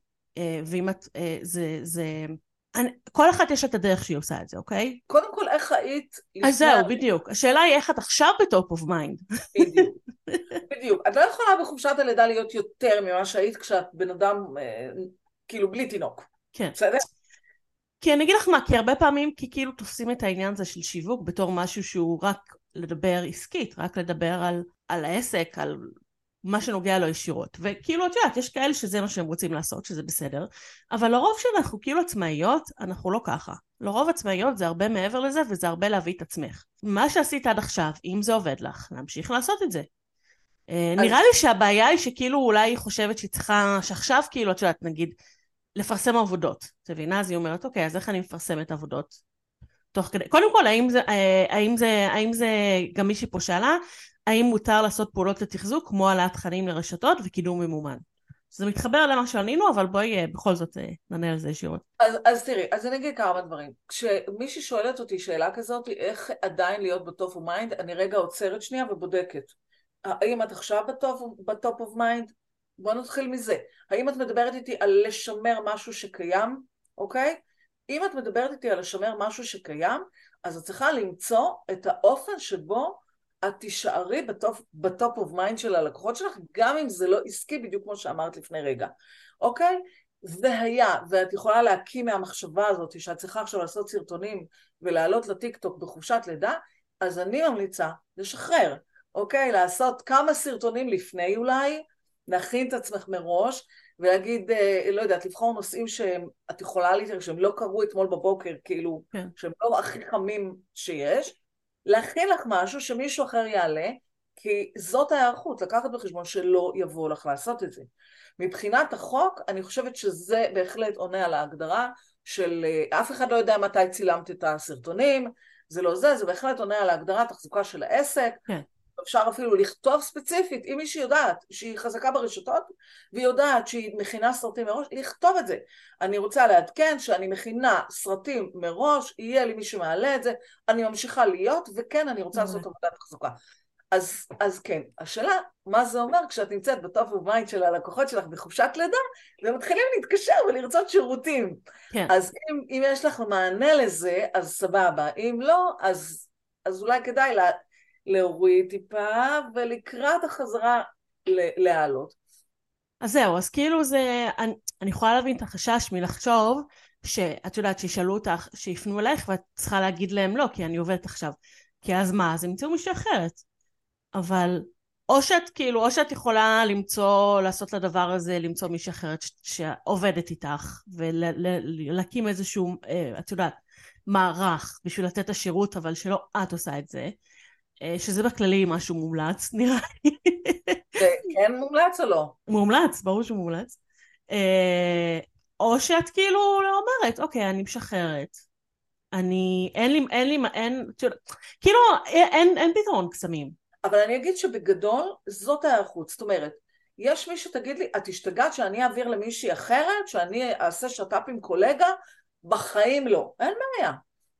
ואם את, זה, זה אני, כל אחת יש את הדרך שהיא עושה את זה, אוקיי? קודם כל, איך היית... אז זהו, בדיוק. השאלה היא איך את עכשיו ב top of mind. בדיוק. [LAUGHS] בדיוק. את לא יכולה בחופשת הלידה להיות יותר ממה שהיית כשאת בן אדם, אה, כאילו, בלי תינוק. כן. בסדר? כי אני אגיד לך מה, כי הרבה פעמים כי כאילו תופסים את העניין הזה של שיווק בתור משהו שהוא רק לדבר עסקית, רק לדבר על, על העסק, על מה שנוגע לו ישירות. וכאילו, את יודעת, יש כאלה שזה מה שהם רוצים לעשות, שזה בסדר, אבל לרוב שאנחנו כאילו עצמאיות, אנחנו לא ככה. לרוב עצמאיות זה הרבה מעבר לזה, וזה הרבה להביא את עצמך. מה שעשית עד עכשיו, אם זה עובד לך, להמשיך לעשות את זה. אה, אז... נראה לי שהבעיה היא שכאילו אולי היא חושבת שהיא צריכה, שעכשיו כאילו, את יודעת, נגיד, לפרסם עבודות. את מבינה? אז היא אומרת, אוקיי, אז איך אני מפרסמת עבודות? תוך כדי, קודם כל, האם זה, אה, האם זה, האם זה, גם מישהי פה שאלה, האם מותר לעשות פעולות לתחזוק כמו העלאת תכנים לרשתות וקידום ממומן. זה מתחבר למה שענינו, אבל בואי אה, בכל זאת אה, נענה על זה ישירות. אז, אז תראי, אז אני אגיד כמה דברים. כשמישהי שואלת אותי שאלה כזאת, איך עדיין להיות ב top of mind, אני רגע עוצרת שנייה ובודקת. האם את עכשיו ב top of mind? בוא נתחיל מזה. האם את מדברת איתי על לשמר משהו שקיים, אוקיי? אם את מדברת איתי על לשמר משהו שקיים, אז את צריכה למצוא את האופן שבו את תישארי ב top of mind של הלקוחות שלך, גם אם זה לא עסקי, בדיוק כמו שאמרת לפני רגע, אוקיי? והיה, ואת יכולה להקיא מהמחשבה הזאת שאת צריכה עכשיו לעשות סרטונים ולעלות לטיקטוק בחופשת לידה, אז אני ממליצה לשחרר, אוקיי? לעשות כמה סרטונים לפני אולי, להכין את עצמך מראש, ולהגיד, אה, לא יודעת, לבחור נושאים שאת יכולה לתאר, שהם לא קרו אתמול בבוקר, כאילו, כן. שהם לא הכי חמים שיש, להכין לך משהו שמישהו אחר יעלה, כי זאת ההיערכות, לקחת בחשבון שלא יבוא לך לעשות את זה. מבחינת החוק, אני חושבת שזה בהחלט עונה על ההגדרה של אה, אף אחד לא יודע מתי צילמת את הסרטונים, זה לא זה, זה בהחלט עונה על ההגדרה תחזוקה של העסק, כן. אפשר אפילו לכתוב ספציפית, אם מישהי יודעת שהיא חזקה ברשתות והיא יודעת שהיא מכינה סרטים מראש, לכתוב את זה. אני רוצה לעדכן שאני מכינה סרטים מראש, יהיה לי מי שמעלה את זה, אני ממשיכה להיות, וכן, אני רוצה לעשות עבודת תחזוקה. אז, אז כן, השאלה, מה זה אומר כשאת נמצאת ב top of mind של הלקוחות שלך בחופשת לידה, ומתחילים להתקשר ולרצות שירותים. כן. אז אם, אם יש לך מענה לזה, אז סבבה. אם לא, אז, אז אולי כדאי לה, להוריד טיפה, ולקראת החזרה להעלות. אז זהו, אז כאילו זה, אני, אני יכולה להבין את החשש מלחשוב שאת יודעת, שישאלו אותך, שיפנו אלייך ואת צריכה להגיד להם לא, כי אני עובדת עכשיו. כי אז מה? אז ימצאו מישהי אחרת. אבל או שאת כאילו, או שאת יכולה למצוא, לעשות לדבר הזה, למצוא מישהי אחרת שעובדת איתך, ולהקים איזשהו, אה, את יודעת, מערך בשביל לתת את השירות, אבל שלא את עושה את זה, שזה בכללי משהו מומלץ, [LAUGHS] נראה לי. כן מומלץ או לא? מומלץ, ברור שהוא מומלץ. אה, או שאת כאילו אומרת, אוקיי, אני משחררת. אני, אין לי, אין לי, אין, כאילו, אין, אין פתרון קסמים. אבל אני אגיד שבגדול, זאת ההיערכות. זאת אומרת, יש מי שתגיד לי, את השתגעת שאני אעביר למישהי אחרת, שאני אעשה שת"פ עם קולגה? בחיים לא. אין בעיה.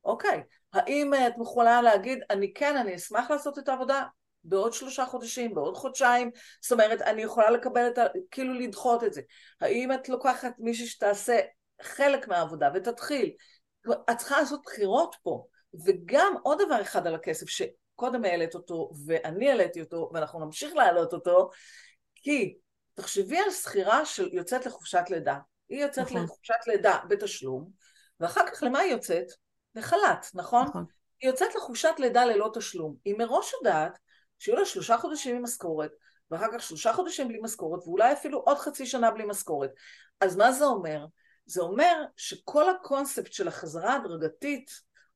אוקיי. האם את יכולה להגיד, אני כן, אני אשמח לעשות את העבודה בעוד שלושה חודשים, בעוד חודשיים, זאת אומרת, אני יכולה לקבל את ה... כאילו לדחות את זה. האם את לוקחת מישהי שתעשה חלק מהעבודה ותתחיל? את צריכה לעשות בחירות פה. וגם עוד דבר אחד על הכסף, שקודם העלית אותו, ואני העליתי אותו, ואנחנו נמשיך להעלות אותו, כי תחשבי על שכירה שיוצאת לחופשת לידה. היא יוצאת נכון. לחופשת לידה בתשלום, ואחר כך למה היא יוצאת? לחל"ת, נכון? נכון. היא יוצאת לחופשת לידה ללא תשלום. היא מראש יודעת שיהיו לה שלושה חודשים עם משכורת, ואחר כך שלושה חודשים בלי משכורת, ואולי אפילו עוד חצי שנה בלי משכורת. אז מה זה אומר? זה אומר שכל הקונספט של החזרה ההדרגתית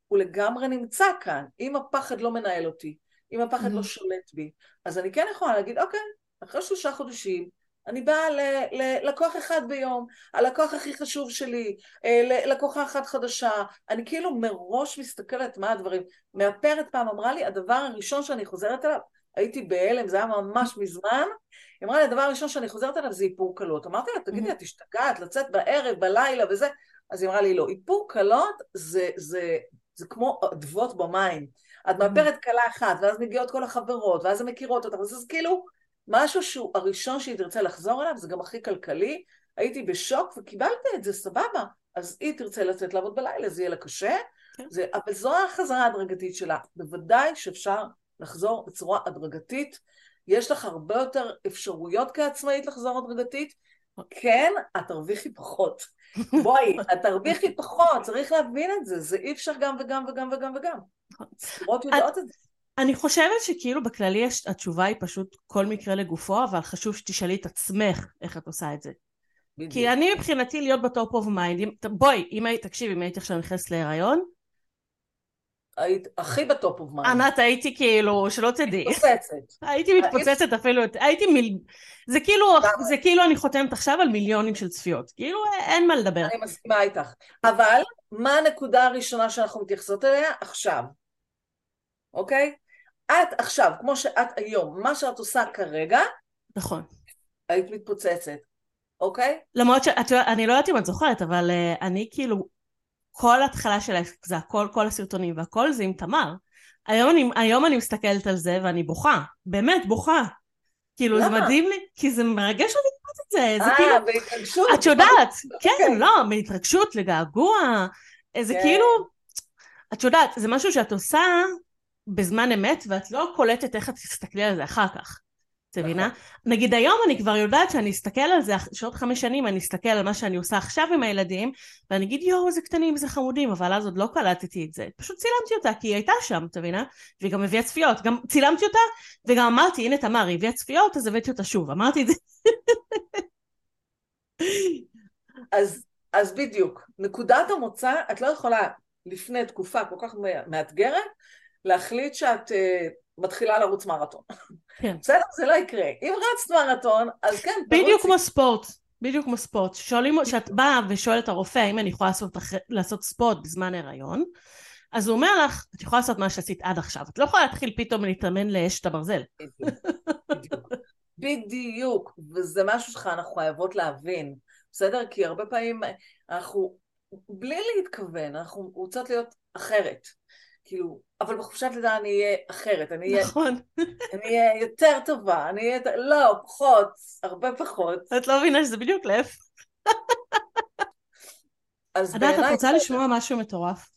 הוא לגמרי נמצא כאן. אם הפחד לא מנהל אותי, אם הפחד mm-hmm. לא שולט בי, אז אני כן יכולה להגיד, אוקיי, אחרי שלושה חודשים, אני באה ללקוח אחד ביום, הלקוח הכי חשוב שלי, אה, לקוחה אחת חדשה, אני כאילו מראש מסתכלת מה הדברים. מאפרת פעם אמרה לי, הדבר הראשון שאני חוזרת אליו, הייתי בהלם, זה היה ממש מזמן, היא אמרה לי, הדבר הראשון שאני חוזרת אליו זה איפור קלות. אמרתי לה, תגידי, את השתגעת לצאת בערב, בלילה וזה? אז היא אמרה לי, לא, איפור קלות זה, זה, זה כמו אדוות במים. את מאפרת קלה אחת, ואז מגיעות כל החברות, ואז הן מכירות אותך, אז כאילו... משהו שהוא הראשון שהיא תרצה לחזור אליו, זה גם הכי כלכלי, הייתי בשוק וקיבלת את זה, סבבה. אז היא תרצה לצאת לעבוד בלילה, זה יהיה לה קשה, כן. זה, אבל זו החזרה ההדרגתית שלה. בוודאי שאפשר לחזור בצורה הדרגתית. יש לך הרבה יותר אפשרויות כעצמאית לחזור הדרגתית. כן, את תרוויחי פחות. [LAUGHS] בואי, את תרוויחי פחות, צריך להבין את זה, זה אי אפשר גם וגם וגם וגם וגם. ספורות יודעות את זה. אני חושבת שכאילו בכללי התשובה היא פשוט כל מקרה לגופו, אבל חשוב שתשאלי את עצמך איך את עושה את זה. בדיוק. כי אני מבחינתי להיות ב top of mind, בואי, אם היית, תקשיבי, אם הייתי עכשיו נכנסת להיריון, היית הכי בטופ אוף מיינד. ענת, הייתי כאילו, שלא תדעי. מתפוצצת. הייתי מתפוצצת אפילו, הייתי מיל... זה כאילו, זה כאילו אני חותמת עכשיו על מיליונים של צפיות. כאילו, אין מה לדבר. אני מסכימה איתך. אבל, מה הנקודה הראשונה שאנחנו מתייחסות אליה? עכשיו. אוקיי? את עכשיו, כמו שאת היום, מה שאת עושה כרגע, נכון. היית מתפוצצת, אוקיי? למרות שאני לא יודעת אם את זוכרת, אבל uh, אני כאילו, כל התחלה של העסק זה הכל, כל הסרטונים והכל זה עם תמר. היום אני, היום אני מסתכלת על זה ואני בוכה, באמת בוכה. כאילו למה? זה מדהים לי, כי זה מרגש אותי לראות את זה, זה אה, כאילו... בהתרגשות. את יודעת, [LAUGHS] כן, אוקיי. לא, בהתרגשות, לגעגוע, זה כן. כאילו, את יודעת, זה משהו שאת עושה בזמן אמת, ואת לא קולטת איך את תסתכלי על זה אחר כך. את מבינה? נכון. נגיד היום אני כבר יודעת שאני אסתכל על זה, שעוד חמש שנים אני אסתכל על מה שאני עושה עכשיו עם הילדים, ואני אגיד יואו איזה קטנים, איזה חמודים, אבל אז עוד לא קלטתי את זה. פשוט צילמתי אותה, כי היא הייתה שם, את מבינה? והיא גם הביאה צפיות. גם צילמתי אותה, וגם אמרתי, הנה תמר, היא הביאה צפיות, אז הבאתי אותה שוב. אמרתי את זה. [LAUGHS] אז, אז בדיוק, נקודת המוצא, את לא יכולה לפני תקופה כל כך מאתגרת, להחליט שאת uh, מתחילה לרוץ מרתון. כן. בסדר? זה לא יקרה. אם רצת מרתון, אז כן, תרוצי. בדיוק כמו ספורט. בדיוק כמו ספורט. שואלים, כשאת באה ושואלת הרופא האם אני יכולה לעשות, לעשות ספורט בזמן הריון, אז הוא אומר לך, את יכולה לעשות מה שעשית עד עכשיו. את לא יכולה להתחיל פתאום להתאמן לאש את הברזל. בדיוק. בדיוק. וזה משהו שאנחנו חייבות להבין, בסדר? כי הרבה פעמים אנחנו, בלי להתכוון, אנחנו רוצות להיות אחרת. כאילו, אבל בחופשת לידה אני אהיה אחרת, אני אהיה... נכון. [LAUGHS] אני אהיה יותר טובה, אני אהיה... לא, פחות, הרבה פחות. את לא מבינה שזה בדיוק להפך. אז בעיניי... ענת, את רוצה לשמוע משהו מטורף?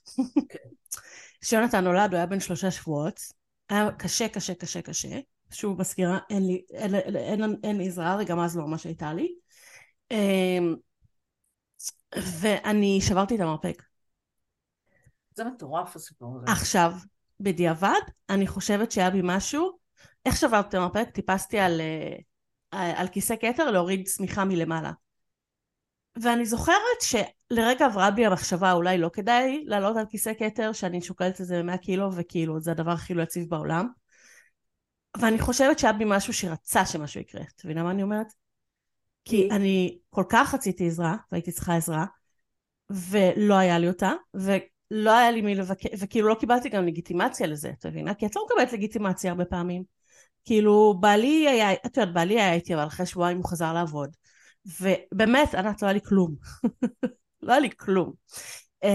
כן. [LAUGHS] כשיונתן נולד, הוא היה בן שלושה שבועות. היה קשה, קשה, קשה, קשה. שוב מזכירה, אין לי, אין, אין, אין, אין לי עזרה, וגם אז לא ממש הייתה לי. אמ, ואני שברתי את המרפק. זה מטורף הסיפור הזה. עכשיו, בדיעבד, אני חושבת שהיה בי משהו, איך שברתי את המרפק? טיפסתי על, אה, על כיסא כתר להוריד שמיכה מלמעלה. ואני זוכרת שלרגע עברה בי המחשבה אולי לא כדאי לעלות על כיסא כתר שאני שוקלת איזה 100 קילו וכאילו זה הדבר הכי לא יציב בעולם ואני חושבת שהיה בי משהו שרצה שמשהו יקרה את מבינה מה אני אומרת? כי אני כל כך רציתי עזרה והייתי צריכה עזרה ולא היה לי אותה ולא היה לי מי לבקר וכאילו לא קיבלתי גם לגיטימציה לזה את מבינה? כי את לא מקבלת לגיטימציה הרבה פעמים כאילו בעלי היה, את יודעת בעלי היה איתי אבל אחרי שבועיים הוא חזר לעבוד ובאמת, ענת, לא היה לי כלום. [LAUGHS] לא היה לי כלום. Um,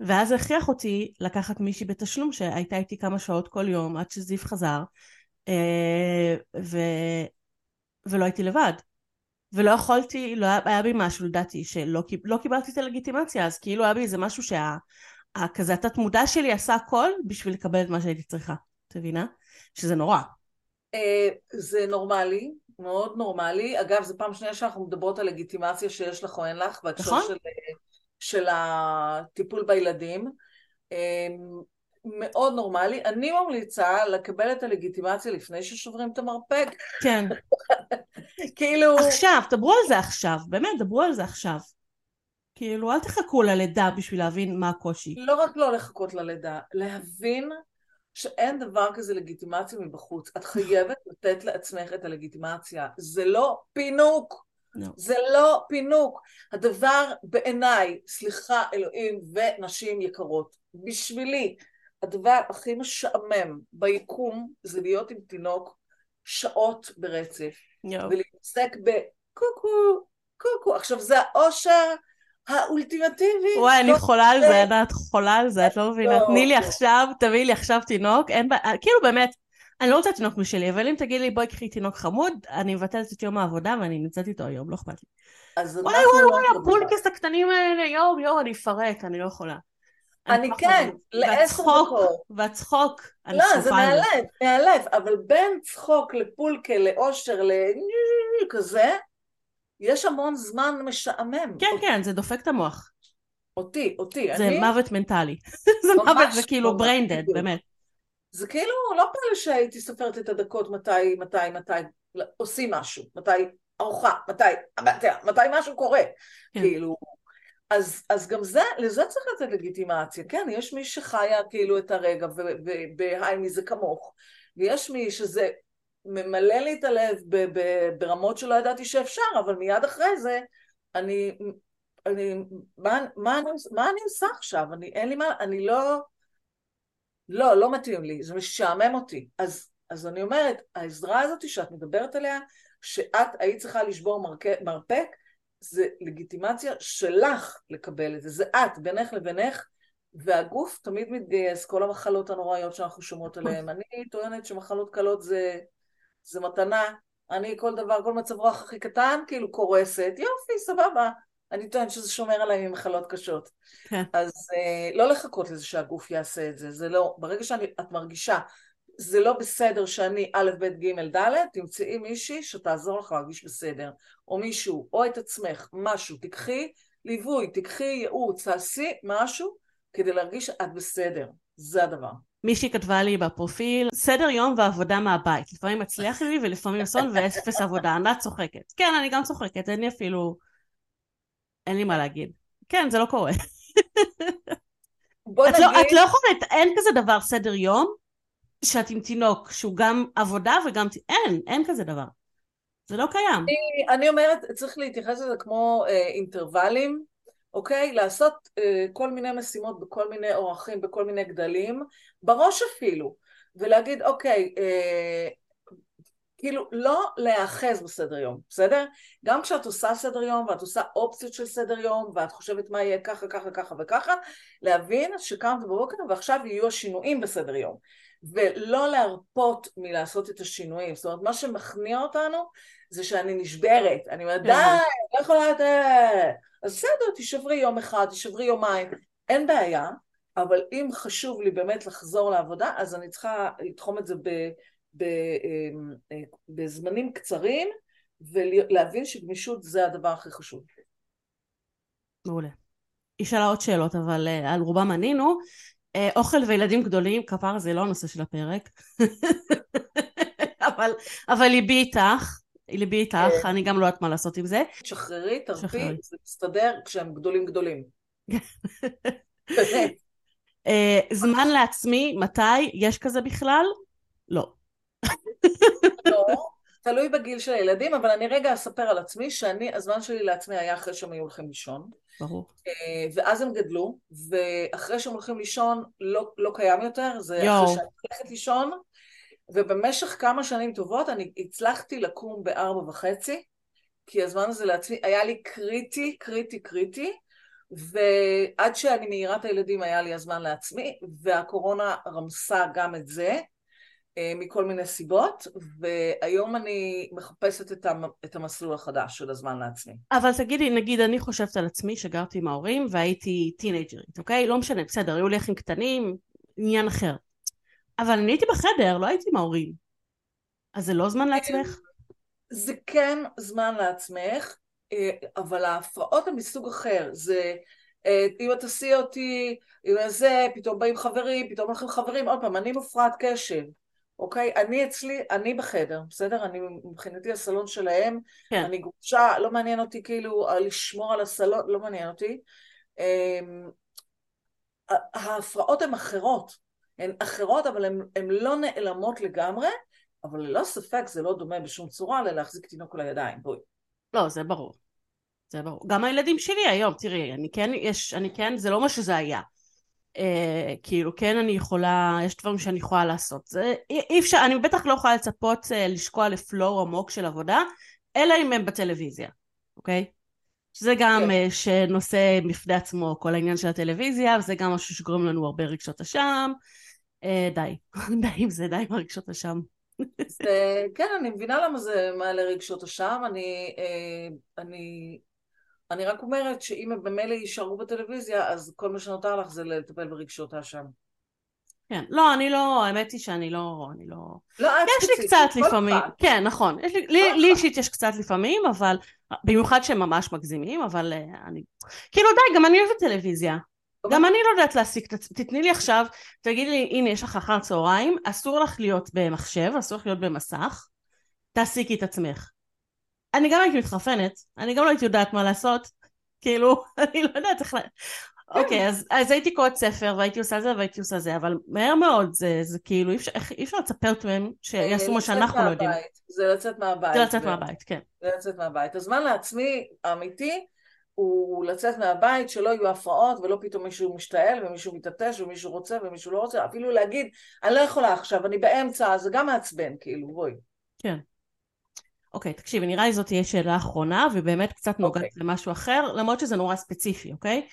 ואז הכריח אותי לקחת מישהי בתשלום שהייתה איתי כמה שעות כל יום עד שזיו חזר, uh, ו... ולא הייתי לבד. ולא יכולתי, לא היה, היה בי משהו לדעתי שלא לא קיבלתי את הלגיטימציה, אז כאילו היה בי איזה משהו שה, התת מודע שלי עשה הכל בשביל לקבל את מה שהייתי צריכה, את מבינה? שזה נורא. Uh, זה נורמלי, מאוד נורמלי. אגב, זו פעם שנייה שאנחנו מדברות על לגיטימציה שיש לך או אין לך, בהקשר נכון. של, של הטיפול בילדים. מאוד נורמלי. אני ממליצה לקבל את הלגיטימציה לפני ששוברים את המרפק. כן. [LAUGHS] כאילו... עכשיו, דברו על זה עכשיו, באמת, דברו על זה עכשיו. כאילו, אל תחכו ללידה בשביל להבין מה הקושי. לא רק לא לחכות ללידה, להבין שאין דבר כזה לגיטימציה מבחוץ. את חייבת לתת לעצמך את הלגיטימציה. זה לא פינוק. No. זה לא פינוק. הדבר בעיניי, סליחה אלוהים ונשים יקרות, בשבילי, הדבר הכי משעמם ביקום זה להיות עם תינוק שעות ברצף. No. ולהתעסק בקוקו, קוקו. עכשיו זה האושר האולטימטיבי. וואי, אני חולה על זה, ענת, חולה על זה, את לא מבינה. לא, תני לי לא. עכשיו, תביאי לי עכשיו תינוק, אין בעיה, כאילו באמת, אני לא רוצה תינוק משלי, אבל אם תגידי לי בואי קחי תינוק חמוד, אני מבטלת את יום העבודה ואני נמצאת איתו היום, לא אכפת לי. וואי וואי וואי, הפולקס הקטנים האלה, יואו יואו, אני אפרק, אני לא יכולה. אני כן, לעשר דקות. והצחוק, לא, זה מאלף, מאלף, אבל בין צחוק לפולקה, לאושר, לכזה, יש המון זמן משעמם. כן, כן, זה דופק את המוח. אותי, אותי. זה אני... מוות מנטלי. [LAUGHS] זה מוות, זה כאילו brain dead, באמת. זה כאילו, לא פלא שהייתי סופרת את הדקות מתי, מתי, מתי עושים משהו, מתי ארוחה, מתי, מתי, מתי משהו קורה, כן. כאילו. אז, אז גם זה, לזה צריך לתת לגיטימציה, כן, יש מי שחיה כאילו את הרגע, והי מי זה כמוך, ויש מי שזה ממלא לי את הלב ב- ב- ברמות שלא ידעתי שאפשר, אבל מיד אחרי זה אני, אני, מה, מה, אני, מה אני עושה עכשיו? אני, אין לי מה, אני לא, לא, לא מתאים לי, זה משעמם אותי. אז, אז אני אומרת, העזרה הזאת שאת מדברת עליה, שאת היית צריכה לשבור מרק, מרפק, זה לגיטימציה שלך לקבל את זה, זה את, בינך לבינך, והגוף תמיד מתגייס, כל המחלות הנוראיות שאנחנו שומעות עליהן. אני טוענת שמחלות קלות זה זה מתנה, אני כל דבר, כל מצב רוח הכי קטן, כאילו קורסת, יופי, סבבה. אני טוען שזה שומר עליי ממחלות קשות. כן. אז אה, לא לחכות לזה שהגוף יעשה את זה, זה לא, ברגע שאת מרגישה, זה לא בסדר שאני א', ב', ג', ד', תמצאי מישהי שתעזור לך להרגיש בסדר, או מישהו, או את עצמך, משהו, תיקחי ליווי, תיקחי ייעוץ, תעשי משהו כדי להרגיש שאת בסדר, זה הדבר. מישהי כתבה לי בפרופיל, סדר יום ועבודה מהבית. לפעמים מצליח לי ולפעמים אסון ואפס עבודה. ענת צוחקת. כן, אני גם צוחקת, אין לי אפילו... אין לי מה להגיד. כן, זה לא קורה. בוא את נגיד... לא, את לא יכולה, אין כזה דבר סדר יום, שאת עם תינוק שהוא גם עבודה וגם... אין, אין כזה דבר. זה לא קיים. אני, אני אומרת, צריך להתייחס לזה כמו אה, אינטרוולים. אוקיי? לעשות אה, כל מיני משימות בכל מיני אורחים, בכל מיני גדלים, בראש אפילו, ולהגיד, אוקיי, אה, כאילו לא להיאחז בסדר יום, בסדר? גם כשאת עושה סדר יום ואת עושה אופציות של סדר יום ואת חושבת מה יהיה ככה, ככה, ככה וככה, להבין שקמת בבוקר ועכשיו יהיו השינויים בסדר יום. ולא להרפות מלעשות את השינויים. זאת אומרת, מה שמכניע אותנו זה שאני נשברת. אני אומרת, די, לא יכולה... אז בסדר, תשברי יום אחד, תשברי יומיים, אין בעיה, אבל אם חשוב לי באמת לחזור לעבודה, אז אני צריכה לתחום את זה ב, ב, אמ, אה, בזמנים קצרים, ולהבין שגמישות זה הדבר הכי חשוב. מעולה. היא שאלה עוד שאלות, אבל uh, על רובם ענינו. אה, אוכל וילדים גדולים, כפר זה לא הנושא של הפרק. [LAUGHS] אבל, אבל ליבי איתך, ליבי איתך, כן. אני גם לא יודעת מה לעשות עם זה. תשחררי, תרפי. זה מסתדר כשהם גדולים גדולים. [LAUGHS] אה, זמן לעצמי, מתי? יש כזה בכלל? לא. לא, תלוי בגיל של הילדים, אבל אני רגע אספר על עצמי, שאני, הזמן שלי לעצמי היה אחרי שהם היו הולכים לישון. ברור. אה, ואז הם גדלו, ואחרי שהם הולכים לישון לא, לא קיים יותר, זה יואו. אחרי שאני הולכת לישון, ובמשך כמה שנים טובות אני הצלחתי לקום בארבע וחצי, כי הזמן הזה לעצמי היה לי קריטי, קריטי, קריטי, ועד שאני מעירה את הילדים היה לי הזמן לעצמי, והקורונה רמסה גם את זה, מכל מיני סיבות, והיום אני מחפשת את, המ, את המסלול החדש של הזמן לעצמי. אבל תגידי, נגיד אני חושבת על עצמי שגרתי עם ההורים והייתי טינג'רית, אוקיי? לא משנה, בסדר, היו לי אחים קטנים, עניין אחר. אבל אני הייתי בחדר, לא הייתי עם ההורים. אז זה לא זמן לעצמך? זה כן זמן לעצמך, אה, אבל ההפרעות הן מסוג אחר. זה אה, אם את תסיעי אותי, אם זה, פתאום באים חברים, פתאום הולכים חברים, עוד פעם, אני מופרעת קשב, אוקיי? אני אצלי, אני בחדר, בסדר? אני מבחינתי הסלון שלהם, כן. אני גרושה, לא מעניין אותי כאילו לשמור על הסלון, לא מעניין אותי. אמ, ההפרעות הן אחרות, הן אחרות אבל הן לא נעלמות לגמרי, אבל ללא ספק זה לא דומה בשום צורה ללהחזיק תינוק על הידיים, בואי. לא, זה ברור. זה ברור. גם הילדים שלי היום, תראי, אני כן, יש, אני כן, זה לא מה שזה היה. אה, כאילו, כן אני יכולה, יש דברים שאני יכולה לעשות. זה, אי, אי אפשר, אני בטח לא יכולה לצפות אה, לשקוע לפלואו עמוק של עבודה, אלא אם הם בטלוויזיה, אוקיי? שזה גם כן. אה, שנושא בפני עצמו, כל העניין של הטלוויזיה, וזה גם משהו שגורם לנו הרבה רגשות אשם. אה, די, [LAUGHS] די עם זה, די עם הרגשות אשם. זה, כן, אני מבינה למה זה מעלה רגשות אשם, אני, אה, אני, אני רק אומרת שאם הם במילא יישארו בטלוויזיה, אז כל מה שנותר לך זה לטפל ברגשות האשם. כן, לא, אני לא, האמת היא שאני לא, אני לא... לא, את יש לי קצת לפעמים, אחד. כן, נכון, יש לי, לי, לי אישית יש קצת לפעמים, אבל, במיוחד שהם ממש מגזימים, אבל אה, אני, כאילו די, גם אני אוהבת טלוויזיה. גם אני לא יודעת להסיק את עצמי, תתני לי עכשיו, תגידי לי, הנה יש לך אחר צהריים, אסור לך להיות במחשב, אסור לך להיות במסך, תעסיקי את עצמך. אני גם הייתי מתחרפנת, אני גם לא הייתי יודעת מה לעשות, כאילו, [LAUGHS] אני לא יודעת איך ל... אוקיי, אז, אז הייתי קוראת ספר, והייתי עושה זה, והייתי עושה זה, אבל מהר מאוד, זה, זה כאילו, אי אפשר, לצפר מהם שיעשו מה שאנחנו לא יודעים. זה לצאת מהבית. זה לצאת ו- מהבית, כן. זה לצאת מהבית. הזמן לעצמי, האמיתי, הוא לצאת מהבית, שלא יהיו הפרעות, ולא פתאום מישהו משתעל, ומישהו מתעטש, ומישהו רוצה, ומישהו לא רוצה, אפילו להגיד, אני לא יכולה עכשיו, אני באמצע, זה גם מעצבן, כאילו, בואי. כן. אוקיי, תקשיבי, נראה לי זאת תהיה שאלה אחרונה, ובאמת קצת נוגעת אוקיי. למשהו אחר, למרות שזה נורא ספציפי, אוקיי?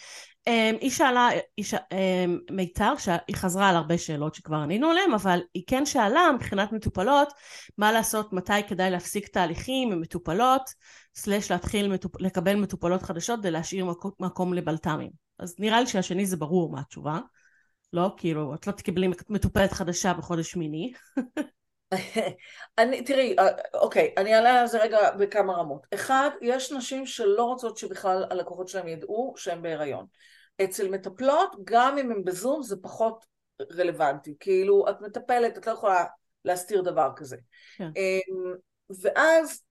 אמ, היא שאלה, היא ש... אמ, מיתר, שהיא חזרה על הרבה שאלות שכבר ענינו עליהן, אבל היא כן שאלה מבחינת מטופלות, מה לעשות, מתי כדאי להפסיק תהליכים עם מטופלות, סלש להתחיל מטופ... לקבל מטופלות חדשות ולהשאיר מקום, מקום לבלת"מים. אז נראה לי שהשני זה ברור מה התשובה. לא, כאילו, את לא תקבלי מטופלת חדשה בחודש שמיני. [LAUGHS] [LAUGHS] אני, תראי, אה, אוקיי, אני אעלה על זה רגע בכמה רמות. אחד, יש נשים שלא רוצות שבכלל הלקוחות שלהם ידעו שהן בהיריון. אצל מטפלות, גם אם הן בזום, זה פחות רלוונטי. כאילו, את מטפלת, את לא יכולה להסתיר דבר כזה. כן. אמ, ואז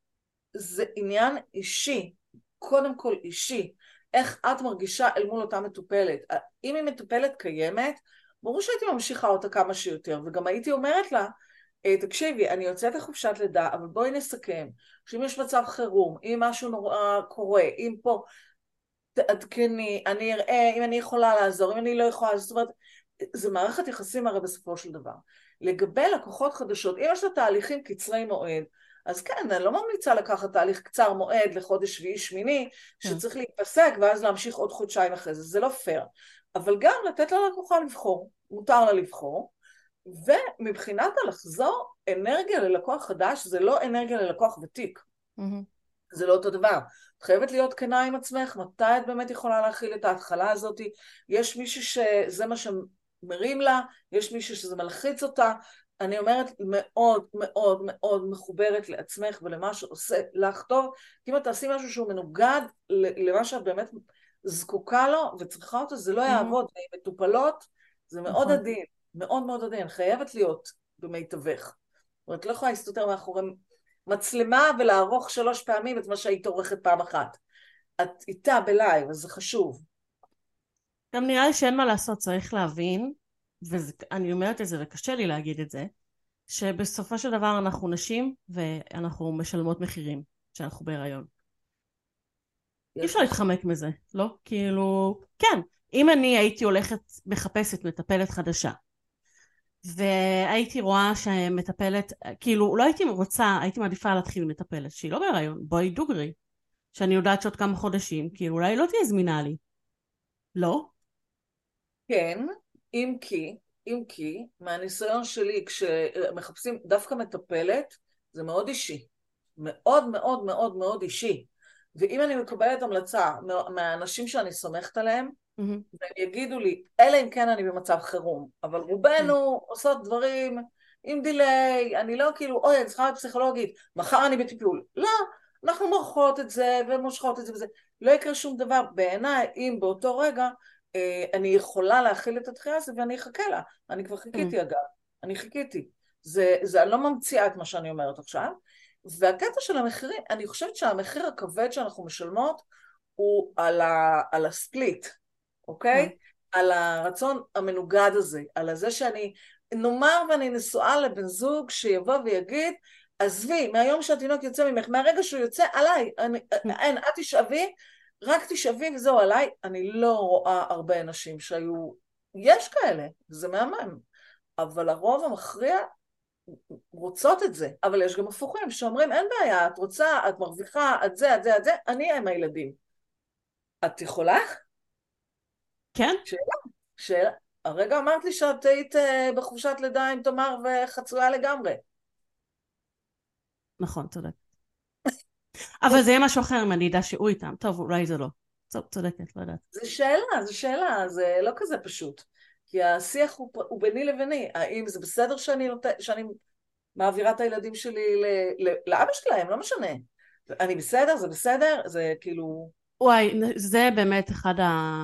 זה עניין אישי, קודם כל אישי. איך את מרגישה אל מול אותה מטופלת. אם היא מטופלת קיימת, ברור שהייתי ממשיכה אותה כמה שיותר, וגם הייתי אומרת לה, "אה, תקשיבי, אני יוצאת לחופשת לידה, אבל בואי נסכם, שאם יש מצב חירום, אם משהו נורא קורה, אם פה, תעדכני, אני אראה אם אני יכולה לעזור, אם אני לא יכולה, זאת אומרת, זה מערכת יחסים הרי בסופו של דבר. לגבי לקוחות חדשות, אם יש לה תהליכים קצרי מועד, אז כן, אני לא ממליצה לקחת תהליך קצר מועד לחודש שביעי שמיני, שצריך להיפסק ואז להמשיך עוד חודשיים אחרי זה, זה לא פייר. אבל גם לתת ללקוחה לבחור, מותר לה לבחור, ומבחינת הלחזור, אנרגיה ללקוח חדש זה לא אנרגיה ללקוח ותיק. זה לא אותו דבר. את חייבת להיות כנה עם עצמך, מתי את באמת יכולה להכיל את ההתחלה הזאת. יש מישהי שזה מה שמרים לה, יש מישהי שזה מלחיץ אותה. אני אומרת, מאוד מאוד מאוד מחוברת לעצמך ולמה שעושה לך טוב, כי אם את תעשי משהו שהוא מנוגד למה שאת באמת זקוקה לו וצריכה אותו, זה לא יעבוד. ועם מטופלות, זה מאוד נכון. עדין, מאוד מאוד עדין, חייבת להיות במיטבך. זאת אומרת, לא יכולה להסתתר מאחורי מצלמה ולערוך שלוש פעמים את מה שהיית עורכת פעם אחת. את איתה בלייב, אז זה חשוב. גם נראה לי שאין מה לעשות, צריך להבין, ואני אומרת את זה וקשה לי להגיד את זה, שבסופו של דבר אנחנו נשים ואנחנו משלמות מחירים כשאנחנו בהיריון. אי אפשר להתחמק מזה, לא? כאילו, כן, אם אני הייתי הולכת מחפשת מטפלת חדשה, והייתי רואה שמטפלת, כאילו, לא הייתי רוצה, הייתי מעדיפה להתחיל עם מטפלת שהיא לא בהיריון, בואי דוגרי, שאני יודעת שעוד כמה חודשים, כאילו, אולי לא תהיה זמינה לי. לא? כן, אם כי, אם כי, מהניסיון שלי, כשמחפשים דווקא מטפלת, זה מאוד אישי. מאוד מאוד מאוד מאוד אישי. ואם אני מקבלת המלצה מהאנשים שאני סומכת עליהם, mm-hmm. והם יגידו לי, אלא אם כן אני במצב חירום, אבל רובנו mm-hmm. עושות דברים עם דיליי, אני לא כאילו, אוי, אני צריכה להיות פסיכולוגית, מחר אני בטיפול. לא, אנחנו מורחות את זה ומושכות את זה וזה. לא יקרה שום דבר. בעיניי, אם באותו רגע אה, אני יכולה להכיל את התחייה הזאת ואני אחכה לה. אני כבר חיכיתי mm. אגב, אני חיכיתי. זה, זה, אני לא ממציאה את מה שאני אומרת עכשיו. והקטע של המחירים, אני חושבת שהמחיר הכבד שאנחנו משלמות הוא על, ה, על הספליט, אוקיי? Mm. על הרצון המנוגד הזה, על זה שאני, נאמר ואני נשואה לבן זוג שיבוא ויגיד, עזבי, מהיום שהתינוק יוצא ממך, מהרגע שהוא יוצא, עליי, אני, אין, את תשאבי, רק תשאבי וזהו עליי, אני לא רואה הרבה נשים שהיו, יש כאלה, זה מהמם, אבל הרוב המכריע רוצות את זה, אבל יש גם הפוכים שאומרים אין בעיה, את רוצה, את מרוויחה, את זה, את זה, את זה, אני עם הילדים. את יכולה? כן. שאלה, שאלה. הרגע אמרת לי שאת היית אה, בחופשת לידה עם תמר וחצויה לגמרי. נכון, צודק. אבל זה יהיה משהו אחר אם אני אדע שהוא איתם. טוב, אולי זה לא. טוב, צודקת, לא יודעת. זה שאלה, זה שאלה, זה לא כזה פשוט. כי השיח הוא, הוא ביני לביני. האם זה בסדר שאני, נות... שאני מעבירה את הילדים שלי ל... ל... לאבא שלהם? לא משנה. אני בסדר? זה בסדר? זה כאילו... וואי, זה באמת אחד ה...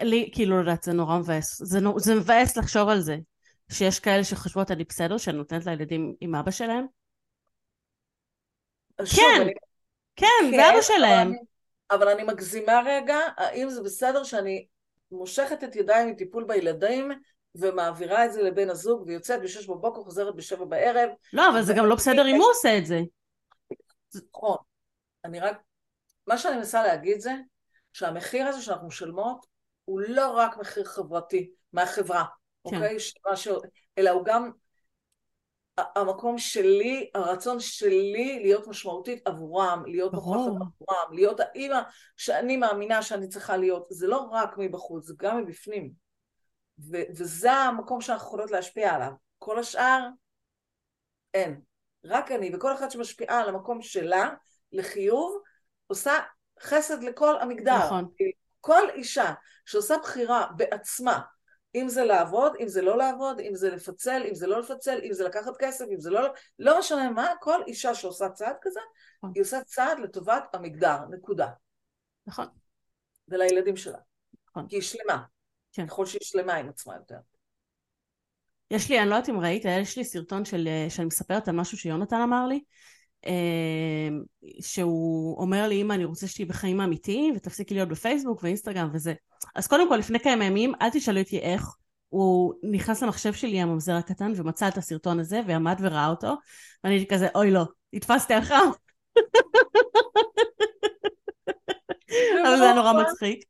לי, כאילו, יודעת, זה נורא מבאס. זה, נור... זה מבאס לחשוב על זה. שיש כאלה שחושבות אני בסדר, שאני נותנת לילדים עם אבא שלהם. כן, אני... כן, כן, זה אבא שלהם. אבל, אבל אני מגזימה רגע, האם זה בסדר שאני מושכת את ידיים מטיפול בילדים ומעבירה את זה לבן הזוג ויוצאת בשש בבוקר, חוזרת בשבע בערב. לא, אבל זה גם לא בסדר אם הוא עושה את זה. נכון. אני רק... מה שאני מנסה להגיד זה שהמחיר הזה שאנחנו משלמות הוא לא רק מחיר חברתי מהחברה, כן. אוקיי? ש... אלא הוא גם המקום שלי, הרצון שלי להיות משמעותית עבורם, להיות נוכחת עבורם, להיות האימא שאני מאמינה שאני צריכה להיות, זה לא רק מבחוץ, זה גם מבפנים. ו- וזה המקום שאנחנו יכולות להשפיע עליו. כל השאר, אין. רק אני, וכל אחת שמשפיעה על המקום שלה, לחיוב, עושה חסד לכל המגדר. נכון. כל אישה שעושה בחירה בעצמה אם זה לעבוד, אם זה לא לעבוד, אם זה לפצל, אם זה לא לפצל, אם זה לקחת כסף, אם זה לא... לא משנה מה, כל אישה שעושה צעד כזה, נכון. היא עושה צעד לטובת המגדר, נקודה. נכון. ולילדים שלה. נכון. כי היא שלמה. כן. ככל שהיא שלמה עם עצמה יותר. יש לי, אני לא יודעת אם ראית, יש לי סרטון של, שאני מספרת על משהו שיונתן אמר לי, אה, שהוא אומר לי, אמא, אני רוצה שתהיי בחיים אמיתיים ותפסיקי להיות בפייסבוק ואינסטגרם וזה. אז קודם כל, לפני כמה ימים, אל תשאלו אותי איך, הוא נכנס למחשב שלי, הממזר הקטן, ומצא את הסרטון הזה, ועמד וראה אותו, ואני הייתי כזה, אוי לא, התפסתי אחר. אבל זה היה נורא מצחיק.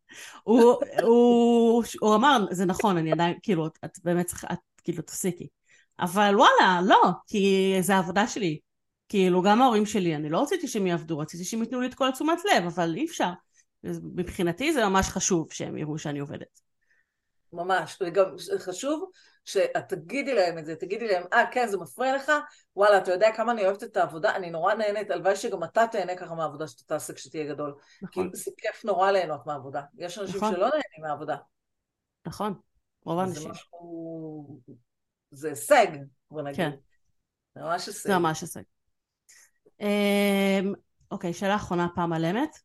הוא אמר, זה נכון, אני עדיין, כאילו, את באמת צריכה, את כאילו, תפסיקי. אבל וואלה, לא, כי זה העבודה שלי. כאילו, גם ההורים שלי, אני לא רציתי שהם יעבדו, רציתי שהם ייתנו לי את כל התשומת לב, אבל אי אפשר. מבחינתי זה ממש חשוב שהם יראו שאני עובדת. ממש, וגם חשוב שאת תגידי להם את זה, תגידי להם, אה, כן, זה מפריע לך, וואלה, אתה יודע כמה אני אוהבת את העבודה, אני נורא נהנית, הלוואי שגם אתה תהנה ככה מהעבודה שאתה תעשה כשתהיה גדול. נכון. כי זה כיף נורא ליהנות מהעבודה. יש אנשים נכון. שלא נהנים מהעבודה. נכון, רוב האנשים. זה משהו... זה הישג, בוא נגיד. כן. זה ממש הישג. זה ממש הישג. אמ, אוקיי, שאלה אחרונה הפעם על אמת.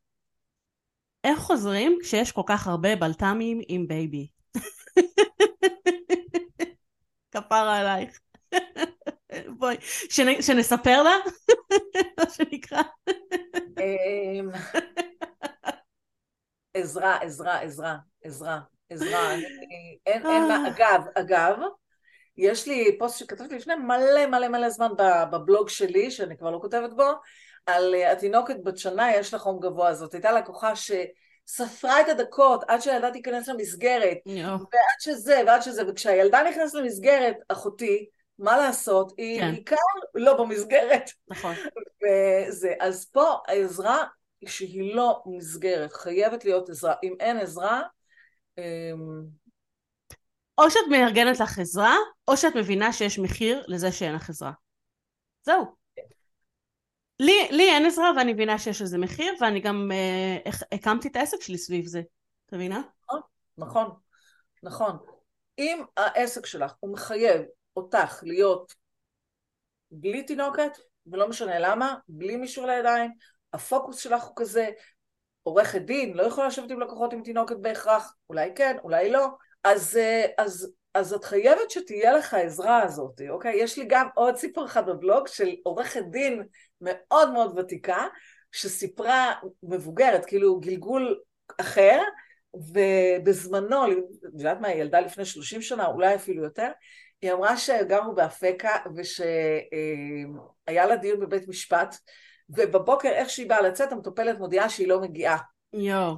איך חוזרים כשיש כל כך הרבה בלת"מים עם baby? [LAUGHS] כפרה עלייך. בואי, שנספר לה, [LAUGHS] מה שנקרא. אמ, עזרה, עזרה, עזרה, עזרה, עזרה. אין, אין אגב, אגב, יש לי פוסט שכתבתי לפני מלא מלא מלא זמן בבלוג שלי, שאני כבר לא כותבת בו, על אה, התינוקת בת שנה יש לה חום גבוה. זאת הייתה לקוחה שספרה את הדקות עד שהילדה תיכנס למסגרת, ועד שזה, ועד שזה, וכשהילדה נכנסת למסגרת, אחותי, מה לעשות, היא כן. עיקר לא במסגרת. נכון. [LAUGHS] וזה, אז פה העזרה שהיא לא מסגרת, חייבת להיות עזרה. אם אין עזרה, אמ, או שאת מארגנת לך עזרה, או שאת מבינה שיש מחיר לזה שאין לך עזרה. זהו. לי, לי אין עזרה ואני מבינה שיש לזה מחיר, ואני גם אה, הקמתי את העסק שלי סביב זה. את מבינה? נכון, נכון, נכון. אם העסק שלך הוא מחייב אותך להיות בלי תינוקת, ולא משנה למה, בלי מישהו לידיים, הפוקוס שלך הוא כזה, עורכת דין לא יכולה לשבת עם לקוחות עם תינוקת בהכרח, אולי כן, אולי לא, אז, אה, אז, אז את חייבת שתהיה לך העזרה הזאת, אוקיי? יש לי גם עוד סיפור אחד בבלוג של עורכת דין מאוד מאוד ותיקה, שסיפרה מבוגרת, כאילו גלגול אחר, ובזמנו, את יודעת מה, היא ילדה לפני 30 שנה, אולי אפילו יותר, היא אמרה שגרו באפקה ושהיה לה דיון בבית משפט, ובבוקר איך שהיא באה לצאת, המטופלת מודיעה שהיא לא מגיעה. יואו.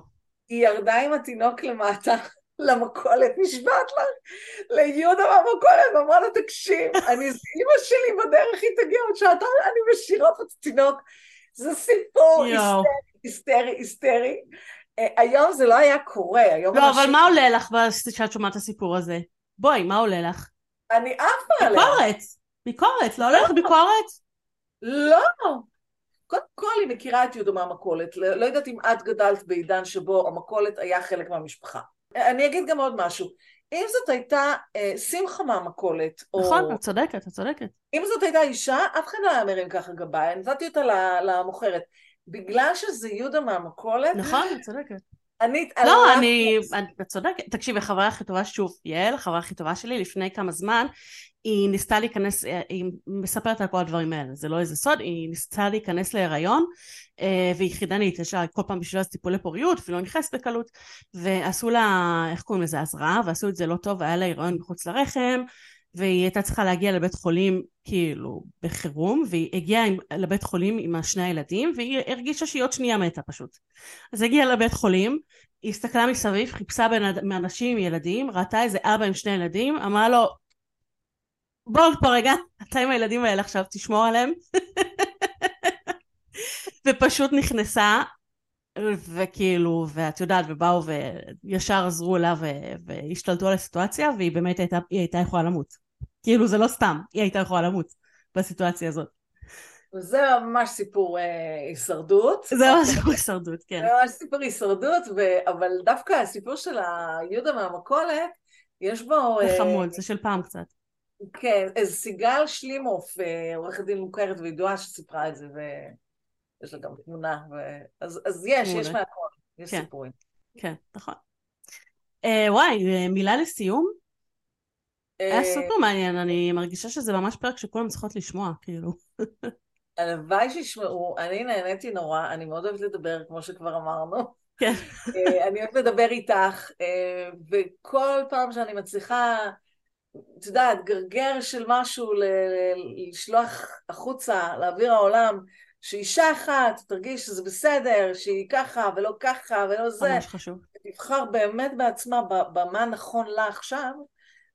היא ירדה עם התינוק למטה, למכולת, נשבעת לך, ליהודה מהמכולת, ואמרה לה, תקשיב, אני, אימא שלי בדרך, היא תגיע עוד שעתיים, אני משאירה את התינוק. זה סיפור היסטרי, היסטרי. אה, היום זה לא היה קורה, היום... לא, אבל מה עולה לך כשאת שומעת את הסיפור הזה? בואי, מה עולה לך? אני עפה עליה. ביקורת. ביקורת, לא עולה לך ביקורת? לא. קודם כל היא מכירה את יהודה מהמכולת, לא, לא יודעת אם את גדלת בעידן שבו המכולת היה חלק מהמשפחה. אני אגיד גם עוד משהו, אם זאת הייתה אה, שמחה מהמכולת, נכון, או... את צודקת, את צודקת. אם זאת הייתה אישה, אף אחד לא היה מרים ככה גבאי, נתתי אותה למוכרת. בגלל שזה יהודה מהמכולת... נכון, את צודקת. אני... לא, אני... את צודקת. תקשיבי, החברה הכי טובה, שוב, יעל, החברה הכי טובה שלי, לפני כמה זמן, היא ניסתה להיכנס, אה, היא מספרת על כל הדברים האלה, זה לא איזה סוד, היא ניסתה להיכנס להיריון, אה, והיא חידנית, יש לה כל פעם בשביל טיפולי פוריות, ולא נכנסת בקלות, ועשו לה, איך קוראים לזה, הזרעה, ועשו את זה לא טוב, והיה לה הריון מחוץ לרחם, והיא הייתה צריכה להגיע לבית חולים כאילו בחירום, והיא הגיעה עם, לבית חולים עם השני הילדים, והיא הרגישה שהיא עוד שנייה מתה פשוט. אז הגיעה לבית חולים, היא הסתכלה מסביב, חיפשה בין אנשים עם ילדים, ראתה איזה אבא עם שני ילדים, אמרה לו, בוא פה רגע, אתה עם הילדים האלה עכשיו, תשמור עליהם. ופשוט נכנסה, וכאילו, ואת יודעת, ובאו וישר עזרו לה והשתלטו על הסיטואציה, והיא באמת הייתה, היא הייתה יכולה למות. כאילו זה לא סתם, היא הייתה יכולה למות בסיטואציה הזאת. זה ממש סיפור אה, הישרדות. זה ממש סיפור הישרדות, כן. זה ממש סיפור הישרדות, ו... אבל דווקא הסיפור של היהודה מהמכולת, יש בו... זה אה, חמוד, זה של פעם קצת. כן, אז סיגל שלימוף, אה, עורכת דין מוכרת וידועה שסיפרה את זה, ויש לה גם תמונה, ו... אז, אז יש, יש מהכל, יש כן. סיפורים. כן, נכון. אה, וואי, אה, מילה לסיום? אה... היה סופר מעניין, אני מרגישה שזה ממש פרק שכולם צריכות לשמוע, כאילו. הלוואי שישמעו, אני נהניתי נורא, אני מאוד אוהבת לדבר, כמו שכבר אמרנו. כן. אה, אני אוהבת לדבר איתך, וכל פעם שאני מצליחה... את יודעת, גרגר של משהו לשלוח החוצה, לאוויר העולם, שאישה אחת תרגיש שזה בסדר, שהיא ככה ולא ככה ולא זה. ממש חשוב. תבחר באמת בעצמה במה נכון לה עכשיו,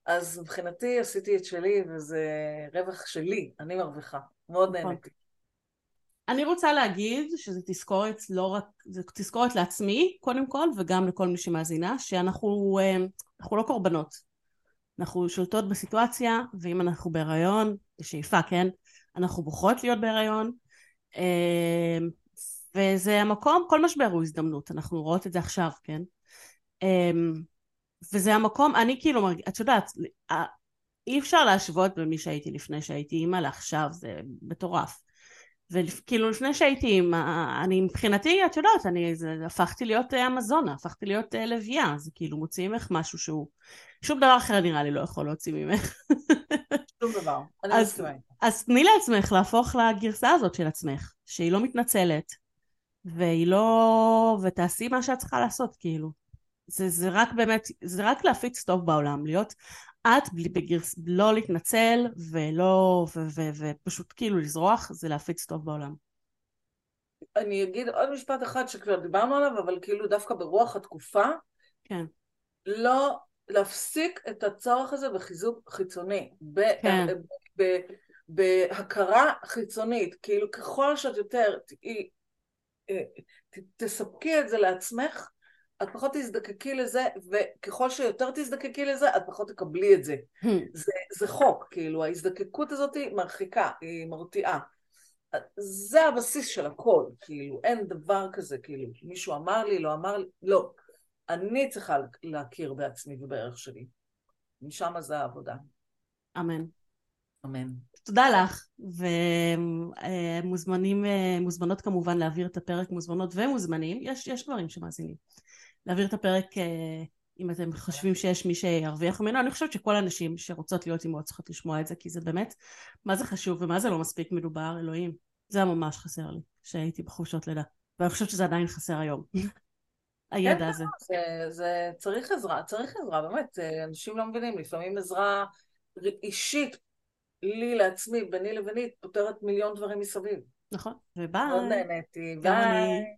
אז מבחינתי עשיתי את שלי וזה רווח שלי, אני מרוויחה. מאוד נכון. נהניתי. אני רוצה להגיד שזה תזכורת לא רק, זה תזכורת לעצמי קודם כל וגם לכל מי שמאזינה שאנחנו אה, לא קורבנות אנחנו שולטות בסיטואציה, ואם אנחנו בהיריון, בשאיפה, כן? אנחנו בוחרות להיות בהיריון, אמ, וזה המקום, כל משבר הוא הזדמנות, אנחנו רואות את זה עכשיו, כן? אמ, וזה המקום, אני כאילו מרגיש, את יודעת, אי אפשר להשוות במי שהייתי לפני שהייתי אימא לעכשיו, זה מטורף. וכאילו לפני שהייתי עם, אני מבחינתי, את יודעת, אני זה, הפכתי להיות אמזונה, הפכתי להיות לביאה, זה כאילו מוציא ממך משהו שהוא, שום דבר אחר נראה לי לא יכול להוציא ממך. שום דבר, אני מסכימה. אז תני לעצמך להפוך לגרסה הזאת של עצמך, שהיא לא מתנצלת, והיא לא... ותעשי מה שאת צריכה לעשות, כאילו. זה, זה רק באמת, זה רק להפיץ טוב בעולם, להיות את בלי בגרס... לא להתנצל ולא, ו, ו, ו, ופשוט כאילו לזרוח, זה להפיץ טוב בעולם. אני אגיד עוד משפט אחד שכבר דיברנו עליו, אבל כאילו דווקא ברוח התקופה, כן. לא להפסיק את הצורך הזה בחיזוק חיצוני, ב, כן. ב, ב, בהכרה חיצונית, כאילו ככל שאת יותר תהיי, אה, תספקי את זה לעצמך, את פחות תזדקקי לזה, וככל שיותר תזדקקי לזה, את פחות תקבלי את זה. Hmm. זה, זה חוק, כאילו, ההזדקקות הזאת היא מרחיקה, היא מרתיעה. זה הבסיס של הכל, כאילו, אין דבר כזה, כאילו, מישהו אמר לי, לא אמר לי, לא. אני צריכה להכיר בעצמי ובערך שלי. משם זה העבודה. אמן. אמן. תודה לך, ומוזמנים, אה, מוזמנות כמובן להעביר את הפרק, מוזמנות ומוזמנים, יש, יש דברים שמאזינים. להעביר את הפרק אה, אם אתם חושבים שיש מי שירוויח ממנו, אני חושבת שכל הנשים שרוצות להיות אימהות צריכות לשמוע את זה, כי זה באמת, מה זה חשוב ומה זה לא מספיק מדובר, אלוהים. זה היה ממש חסר לי, שהייתי בחופשות לידה. ואני חושבת שזה עדיין חסר היום. [LAUGHS] הידע כן, הזה. זה, זה צריך עזרה, צריך עזרה, באמת, אה, אנשים לא מבינים, לפעמים עזרה אישית, לי לעצמי, ביני לביני, פותרת מיליון דברים מסביב. נכון, וביי. מאוד נהניתי, ביי.